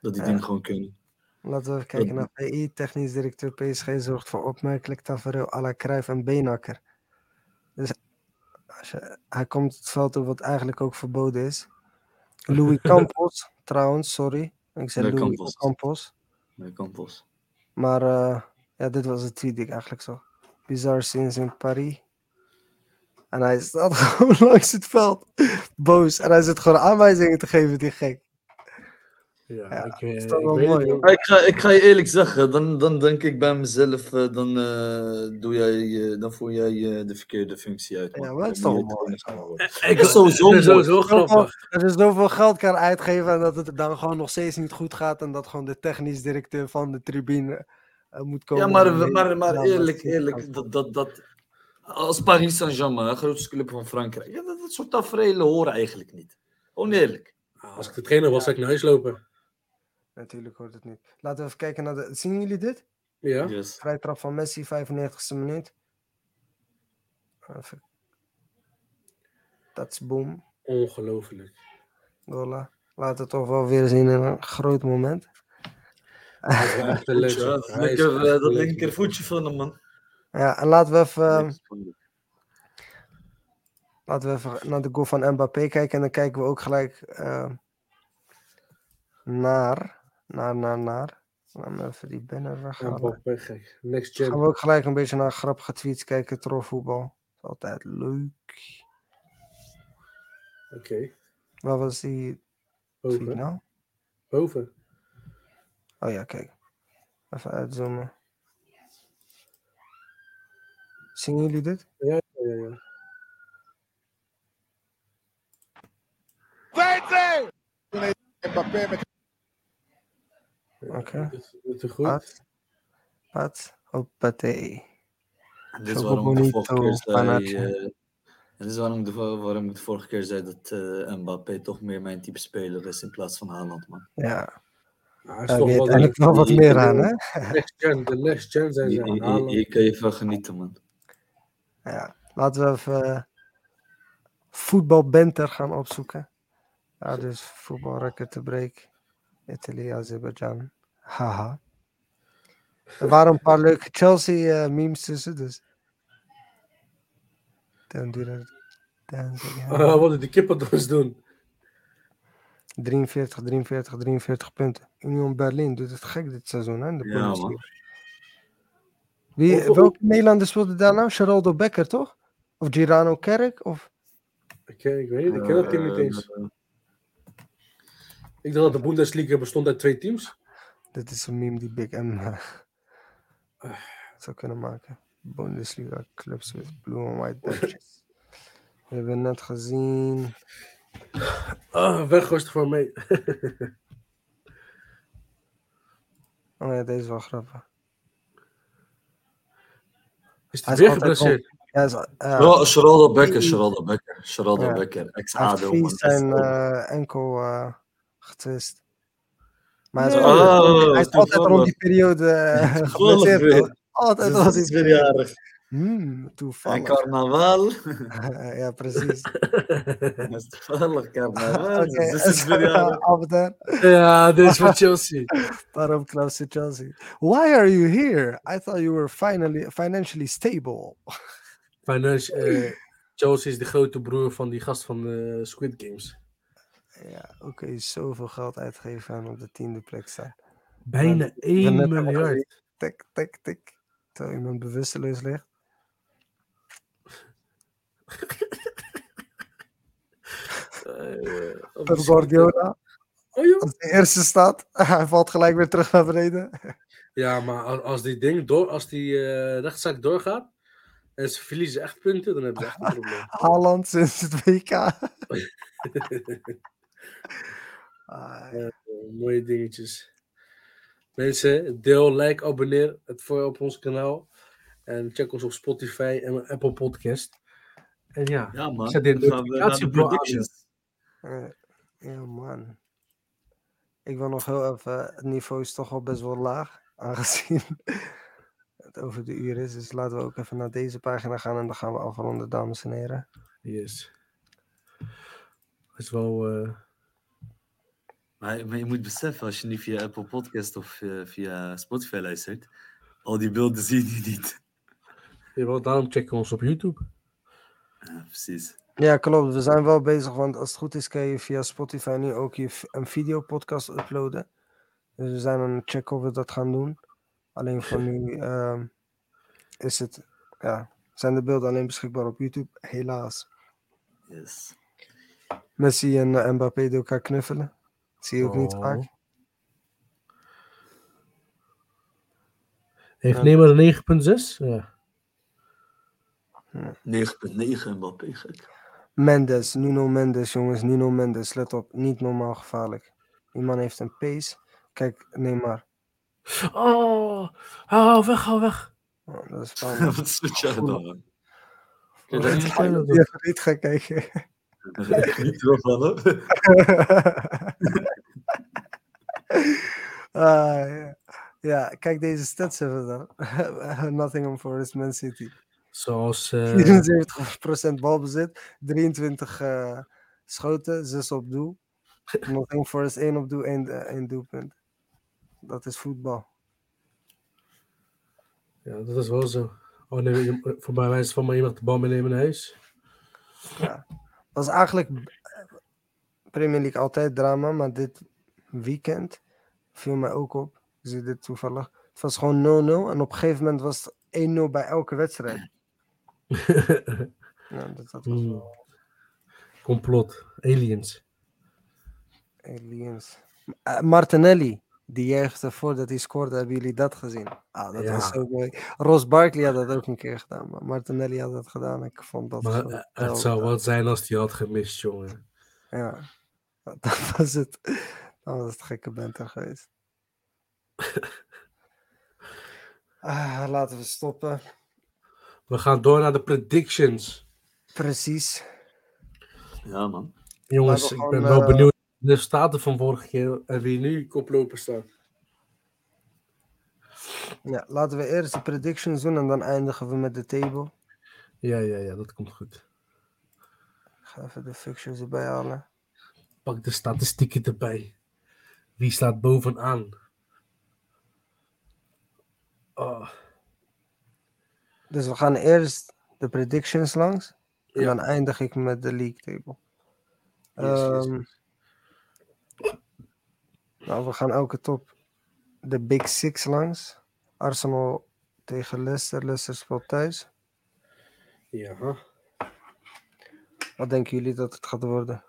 Dat die Ja. dingen gewoon kunnen. Laten we even kijken naar PI. Technisch directeur PSG zorgt voor opmerkelijk tafereel à la Cruijff en Beenhakker. Dus als je, hij komt het veld op wat eigenlijk ook verboden is. Louis Campos, trouwens, sorry. Ik zei Louis Campos. Campos. Campos. Maar eh, ja, dit was het tweet die ik eigenlijk zag. Bizar sinds in Paris. En hij staat gewoon langs het veld. Boos. En hij zit gewoon aanwijzingen te geven, die gek. Ja, Ja, ik, eh, is toch ik mooi. Ik ga, ik ga je eerlijk zeggen, dan, dan denk ik bij mezelf, eh, dan, eh, doe jij, dan voer jij de verkeerde functie uit. Ja, man. maar het is toch mooi. Ik, is sowieso het is mooi. sowieso grappig. Dat je zoveel geld kan uitgeven en dat het dan gewoon nog steeds niet goed gaat. En dat gewoon de technisch directeur van de tribune moet komen. Ja, maar, maar, maar Ja, eerlijk, dat- eerlijk, dat, dat, dat, als Paris Saint-Germain, de grootste club van Frankrijk, ja, dat, dat soort tafereelen horen eigenlijk niet. Gewoon eerlijk. Als ik de trainer was, zou ik naar huis lopen. Natuurlijk hoort het niet. Laten we even kijken naar de. Zien jullie dit? Ja. Yes. Vrije trap van Messi, 95ste minuut. Even. Dat is boom. Ongelooflijk. Gola. Laat het toch wel weer zien in een groot moment. Ja, dat lekker, echt eh, dat linker voetje van hem, man. Ja, en laten we even. ehm. Laten we even naar de goal van Mbappé kijken. En dan kijken we ook gelijk eh, naar, naar, naar, naar. Laat me even die banner Ja, weghalen. Mbappé, gek. Next Dan gaan we ook gelijk een beetje naar grappige tweets kijken. Trollvoetbal. Is altijd leuk. Oké. Waar was die tweet Boven. nou? Boven. Oh ja, kijk. Even uitzoomen. Zien jullie dit? Ja, ja, ja. Oké. Dat dat is goed. Pat. Pat. Hoppatee. En dit is waarom ik de vorige keer zei... eh, dit is waarom ik, de, waarom ik de vorige keer zei dat eh Mbappé toch meer mijn type speler is in plaats van Haaland, man. Ja, hij is daar toch weet wel eigenlijk wel wat meer aan, hè? next gen. De next gen zijn ze aan hier, Haaland. hier kan je van genieten, man. Ja, laten we even eh, voetbalbenter gaan opzoeken. Ja, dus voetbalrecord te break. Italië, Azerbeidzjan. Haha. Er waren een paar leuke Chelsea-memes tussen, dus. Don't do that. Dance again. Ah, wat die kippendans doen. 43, 43, 43 punten. Union Berlin doet het gek dit seizoen, hè? in De Ja, man. Bundesliga. Wie, welke Nederlander speelde daar nou? Geraldo Becker, toch? Of Girano Kerk? Of... Ik, ken- ik weet niet, ik ken dat team niet eens. Eh, Ik dacht dat de Bundesliga bestond uit twee teams. Dit is een meme die Big M eh, zou kunnen maken. Bundesliga clubs with blue and white badges. We hebben net gezien. Ah, weggoost voor mee. Oh ja, deze is wel grappig. Is Hij is weer geblesseerd? Ja, is, eh, Geraldo Becker, Geraldo Becker, Geraldo Ja. Becker, ex-ADO. Hij heeft zijn eh, enkel eh getwist. Maar hij is, Oh, hij is altijd rond die periode eh, geblesseerd. Altijd Dus weer periode. jarig. Hmm, En toevallig. carnaval. ja, precies. Dat is toevallig carnaval. Dus is ja, dit is van Chelsea. waarom in Chelsea? Why are you here? I thought you were finally, financially stable. Finance, eh, Chelsea is de grote broer van die gast van eh, Squid Games. Ja, oké, zoveel geld uitgeven en op de tiende plek staan. Bijna Ja, 1 net hebben miljard. Tik, tik, tik. Terwijl iemand bewusteloos ligt. Eh, op Pep de- Guardiola, Oh, joh. als de eerste staat, hij valt gelijk weer terug naar beneden. Ja, maar als, als die ding door, als die eh, rechtszaak doorgaat en ze verliezen echt punten, dan hebben ze echt een probleem. Haaland sinds het WK. Ah, mooie dingetjes. Mensen, deel, like, abonneer het voor op ons kanaal. En check ons op Spotify en Apple Podcast. En ja, Ja, man. Zet predictions. eh, ja, man. Ik wil nog heel even, het niveau is toch al best wel laag, aangezien het over de uur is. Dus laten we ook even naar deze pagina gaan en dan gaan we afronden, dames en heren. yes. Het is wel... eh, Maar, maar je moet beseffen, als je niet via Apple Podcast of eh, via Spotify luistert, al die beelden zie je niet. jawel, daarom checken we ons op YouTube. Ja, precies. Ja, klopt. We zijn wel bezig, want als het goed is, kan je via Spotify nu ook je een videopodcast uploaden. Dus we zijn aan het checken of we dat gaan doen. Alleen voor nu ehm, is het, ja, zijn de beelden alleen beschikbaar op YouTube, helaas. Yes. Messi en Mbappé door elkaar knuffelen. Dat zie je ook niet Oh. vaak. Heeft Ja. Neymar een 9.6? Ja. 9.9 Mbappé, gek. Mendes, Nuno Mendes, jongens, Nuno Mendes, let op, niet normaal gevaarlijk. Die man heeft een pace. Kijk, Neymar. Oh, hou weg, hou weg. Oh, dat is spannend. Wat is met jou dan? Oh, ik even niet gaan kijken. Ik niet ervan, Ah, ja. ja, kijk deze stats even dan. Nottingham Forest, Man City. Zoals... eh, 74% balbezit, 23 eh, schoten, 6 op doel. Nottingham Forest 1 op doel, 1, eh, één doelpunt. Dat is voetbal. ja, dat is wel zo. Oh nee, voor mij wijst van mij iemand de bal meenemen naar huis. Dat is eigenlijk eh, Premier League altijd drama, maar dit weekend viel mij ook op. Ik zie dit toevallig. Het was gewoon 0-0 en op een gegeven moment was het 1-0 bij elke wedstrijd. Ja, dat, dat was Hmm. wel- Complot. Aliens. Aliens. Eh, Martinelli, die juichte voordat hij scoorde. Hebben jullie dat gezien? Ah, dat Ja. was zo mooi. Ross Barkley had dat ook een keer gedaan, maar Martinelli had dat gedaan. Ik vond dat Maar zo eh, het zou wat zijn als hij had gemist, jongen. Ja, dat was het. Dat was het gekke banter geweest. Ah, laten we stoppen. We gaan door naar de predictions. Precies. Ja, man. Jongens, we ik ben wel eh, benieuwd naar de resultaten van vorige keer en wie nu koploper staat. Ja, laten we eerst de predictions doen en dan eindigen we met de table. Ja, ja, ja, dat komt goed. Ik ga even de fixtures erbij halen. Pak de statistieken erbij. Wie staat bovenaan? Oh, Dus we gaan eerst de predictions langs. En Ja. dan eindig ik met de league table. Yes, yes, Ehm, nou, we gaan elke top de Big Six langs. Arsenal tegen Leicester. Leicester speelt thuis. ja. Wat denken jullie dat het gaat worden?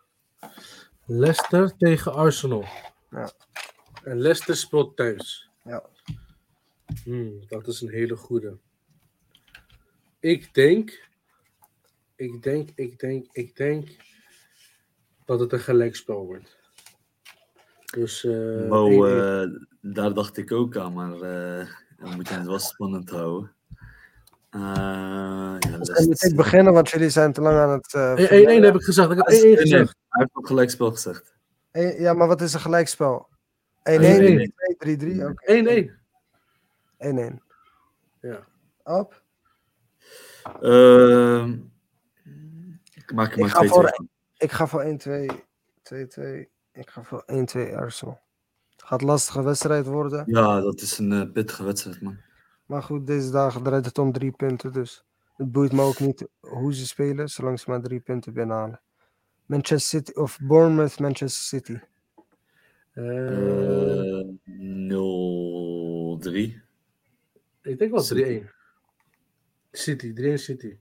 Leicester tegen Arsenal. Ja. En Leicester speelt thuis. Ja. Hmm, dat is een hele goede. Ik denk, ik denk, ik denk, ik denk dat het een gelijkspel wordt. Dus eh, Mo, eh, daar dacht ik ook aan, maar eh we moeten het wel spannend houden. Eh ja, Dus dan moet ik beginnen, want jullie zijn te lang aan het. eh, 1-1 verlengen. heb ik gezegd. Ik heb 1-1 Nee, nee, gezegd. Hij heeft ook gelijkspel gezegd. Ja, maar wat is een gelijkspel? 1-1, 1-1. 2, 3, 3. Oké. 1-1. 1-1. Ja. Op. Ehm, ik maak er Ik maar ga 2 voor- 2 van. Ik ga voor 1-2. 2-2. Ik ga voor 1-2 Arsenal. Het gaat een lastige wedstrijd worden. Ja, dat is een eh, pittige wedstrijd, man. Maar goed, deze dagen draait het om drie punten. Dus het boeit me ook niet hoe ze spelen, zolang ze maar drie punten binnenhalen. Manchester City of Bournemouth, Manchester City. Eh, Eh 0-3. ik denk wel City. 3-1. City, 3-1 City.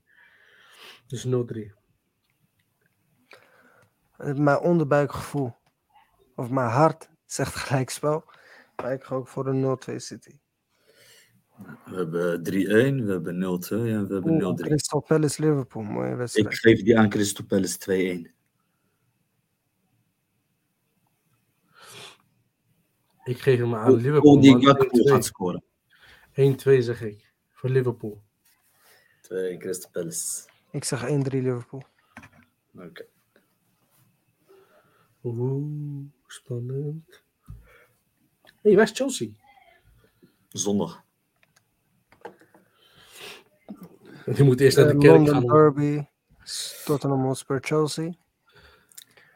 Dus 0-3. Eh, Mijn onderbuikgevoel, of mijn hart, zegt gelijkspel. Maar ik ga ook voor een 0-2 City. We hebben 3-1, we hebben 0-2 en we hebben Oeh, 0-3. Crystal Palace Liverpool, mooie Ik geef die aan Crystal Palace 2-1. Ik geef hem aan Liverpool. die man. Gakpo 1-2. gaat scoren. 1-2 zeg ik. Voor Liverpool. 2 Crystal Palace. Ik zeg 1-3 Liverpool. Oké. Oeh, spannend. Hé, hey, waar is Chelsea? Zondag. Die moet eerst naar de Eh, kerk London gaan. Derby, Tottenham Hotspur Chelsea.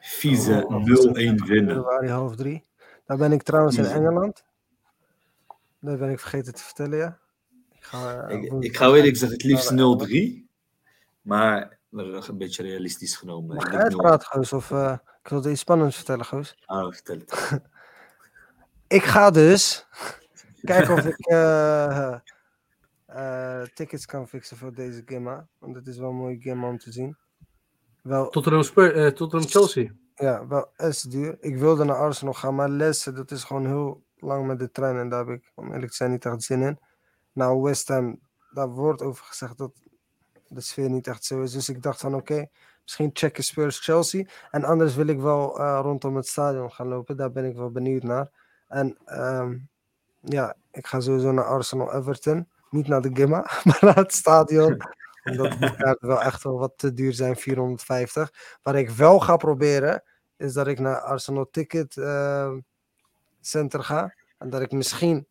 Vieze Oh, 0-1 winnen. Januari half drie. Daar ben ik trouwens in. Engeland. Dat ben ik vergeten te vertellen, ja. Ik ga, eh, Ik, ik ga eerlijk zeggen, het liefst naar 0-3. Maar een beetje realistisch genomen. Mag 0. uitpraten, Goos? Of eh, ik wil iets spannends vertellen, Goos? Ah, vertel het. Ik ga dus kijken of ik eh, eh, tickets kan fixen voor deze Gimma. Want het is wel een mooie Gimma om te zien. Wel, Tottenham, Spur, eh, Tottenham Chelsea. Ja, wel is duur. Ik wilde naar Arsenal gaan, maar Leicester, dat is gewoon heel lang met de trein. En daar heb ik, om eerlijk te zijn, niet echt zin in. Nou, West Ham, daar wordt over gezegd dat de sfeer niet echt zo is. Dus ik dacht van, oké, misschien checken Spurs Chelsea. En anders wil ik wel eh, rondom het stadion gaan lopen. Daar ben ik wel benieuwd naar. En ehm, ja, ik ga sowieso naar Arsenal Everton. Niet naar de Gimma, maar naar het stadion. Omdat die kaarten wel echt wel wat te duur zijn, 450. Wat ik wel ga proberen, is dat ik naar Arsenal Ticket eh, Center ga. En dat ik misschien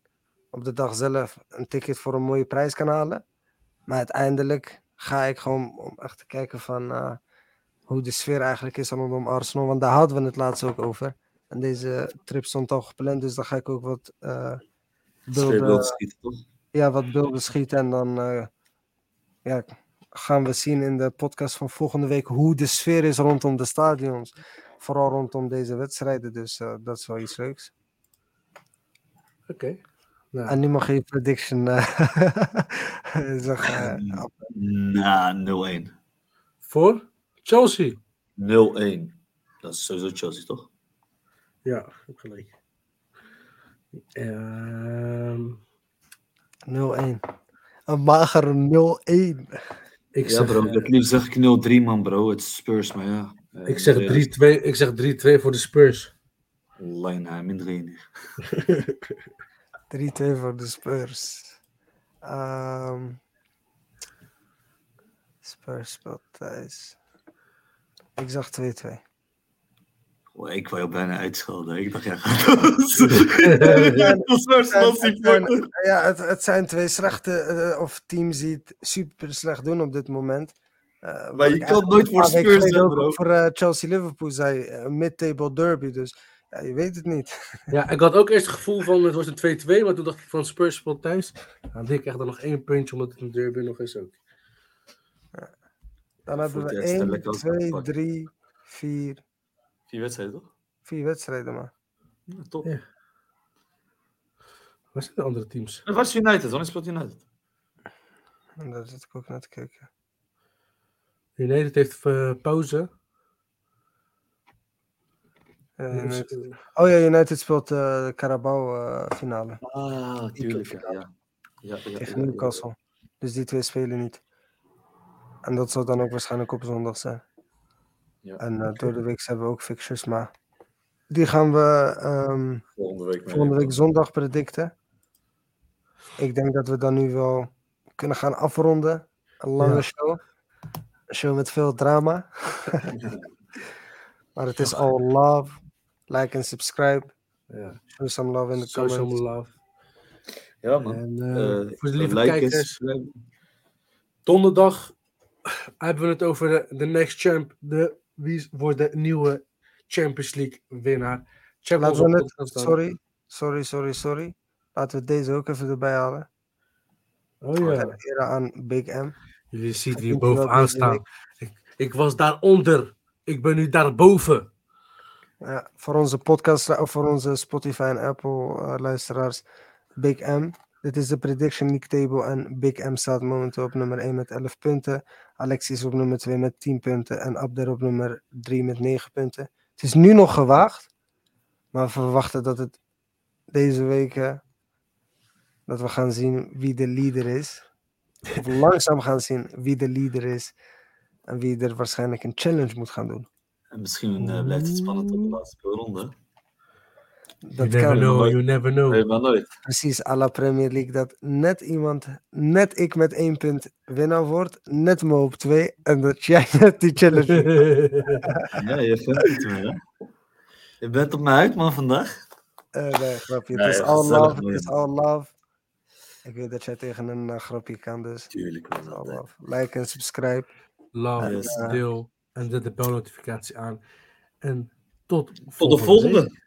op de dag zelf een ticket voor een mooie prijs kan halen. Maar uiteindelijk ga ik gewoon om echt te kijken van eh, hoe de sfeer eigenlijk is rondom Arsenal. Want daar hadden we het laatst ook over. En deze trip stond al gepland, dus dan ga ik ook wat eh, beelden, schieten, toch? ja, wat beelden schieten. En dan eh, ja, gaan we zien in de podcast van volgende week hoe de sfeer is rondom de stadions. Vooral rondom deze wedstrijden, dus eh, dat is wel iets leuks. Oké. Nou, En nu mag je je prediction eh, zeggen. eh, Nou, 0-1. 0-1. voor Chelsea. Dat is sowieso Chelsea, toch? Ja, gelijk. Ehm, 0-1. Een magere 0-1. ik Ja, zeg, bro. Het liefst zeg ik 0-3, man, bro. Het is Spurs, maar ja. Eh, ik zeg 3-2 ik zeg 3-2 voor de Spurs. Line, min 3. 3-2 voor de Spurs. Ehm Spurs speelt thuis. Ik zag 2-2. Oh, ik wou je bijna uitschelden. Ik dacht, ja, Ja, het zijn twee slechte eh, of teams die het super slecht doen op dit moment. Eh, Maar je ik kan nooit een voor Spurs bro. Voor eh, Chelsea-Liverpool zei eh, mid-table derby. Dus ja, je weet het niet. Ja, ik had ook eerst het gevoel van het was een 2-2, maar toen dacht ik van Spurs speelt thuis. Dan denk ik echt dan nog één puntje, omdat het een derby nog is ook. Dan hebben we hij extra 1, lekker als 2, aanpak. 3, 4, Vier wedstrijden, toch? 4 wedstrijden maar. Ja, top. Ja. Waar zijn de andere teams? Waar is United? Wanneer speelt United? En daar zit ik ook naar te kijken. United heeft eh, pauze. Eh, United- Oh ja, United speelt eh, de Carabao eh, finale Ah, tuurlijk. Ja, ja. Ja, ja, tegen ja, ja. Newcastle. Dus die twee spelen niet. En dat zal dan ook waarschijnlijk op zondag zijn. Ja. En eh, door de week hebben we ook fixtures, maar die gaan we ehm, Volgende week. volgende week zondag predicten. Ik denk dat we dan nu wel kunnen gaan afronden. Een lange Ja. show. Show met veel drama. maar het is all love. Like en subscribe. ja. Show some love in de Show some comments. love. Ja, man. En eh, Eh, voor de lieve like kijkers, donderdag hebben we het over de, de next champ. De, wie wordt de nieuwe Champions League winnaar? Check Laten we het, sorry, sorry, sorry, sorry. Laten we deze ook even erbij halen. Oh ja, ere aan Big M. jullie zien vindt wel bovenaan staan. Ik, ik was daaronder. Ik ben nu daarboven. Ja, voor onze podcast, of voor onze Spotify en Apple eh, luisteraars, Big M. Dit is de Prediction League table en Big M staat momenteel op nummer 1 met 11 punten. Alexis op nummer 2 met 10 punten en Abder op nummer 3 met 9 punten. Het is nu nog gewaagd, maar we verwachten dat het deze weken dat we gaan zien wie de leader is. Of langzaam gaan zien wie de leader is en wie er waarschijnlijk een challenge moet gaan doen. En misschien eh, blijft het spannend tot de laatste ronde. You never kan. know, you never know. Nee, maar nooit. Precies, à la Premier League. Dat net iemand, net ik met één punt winnaar wordt. Net me op twee. En dat jij net die challenge. Ja, je vindt het hè? Je bent op mijn huid, man, vandaag. Eh, nee, grapje. Nee, Het is ja, all love. Het is all love. Ik weet dat jij tegen een uh, grapje kan, dus. Tuurlijk, Like en subscribe. Love, en, deel en zet de bel notificatie aan. En tot, de volgende.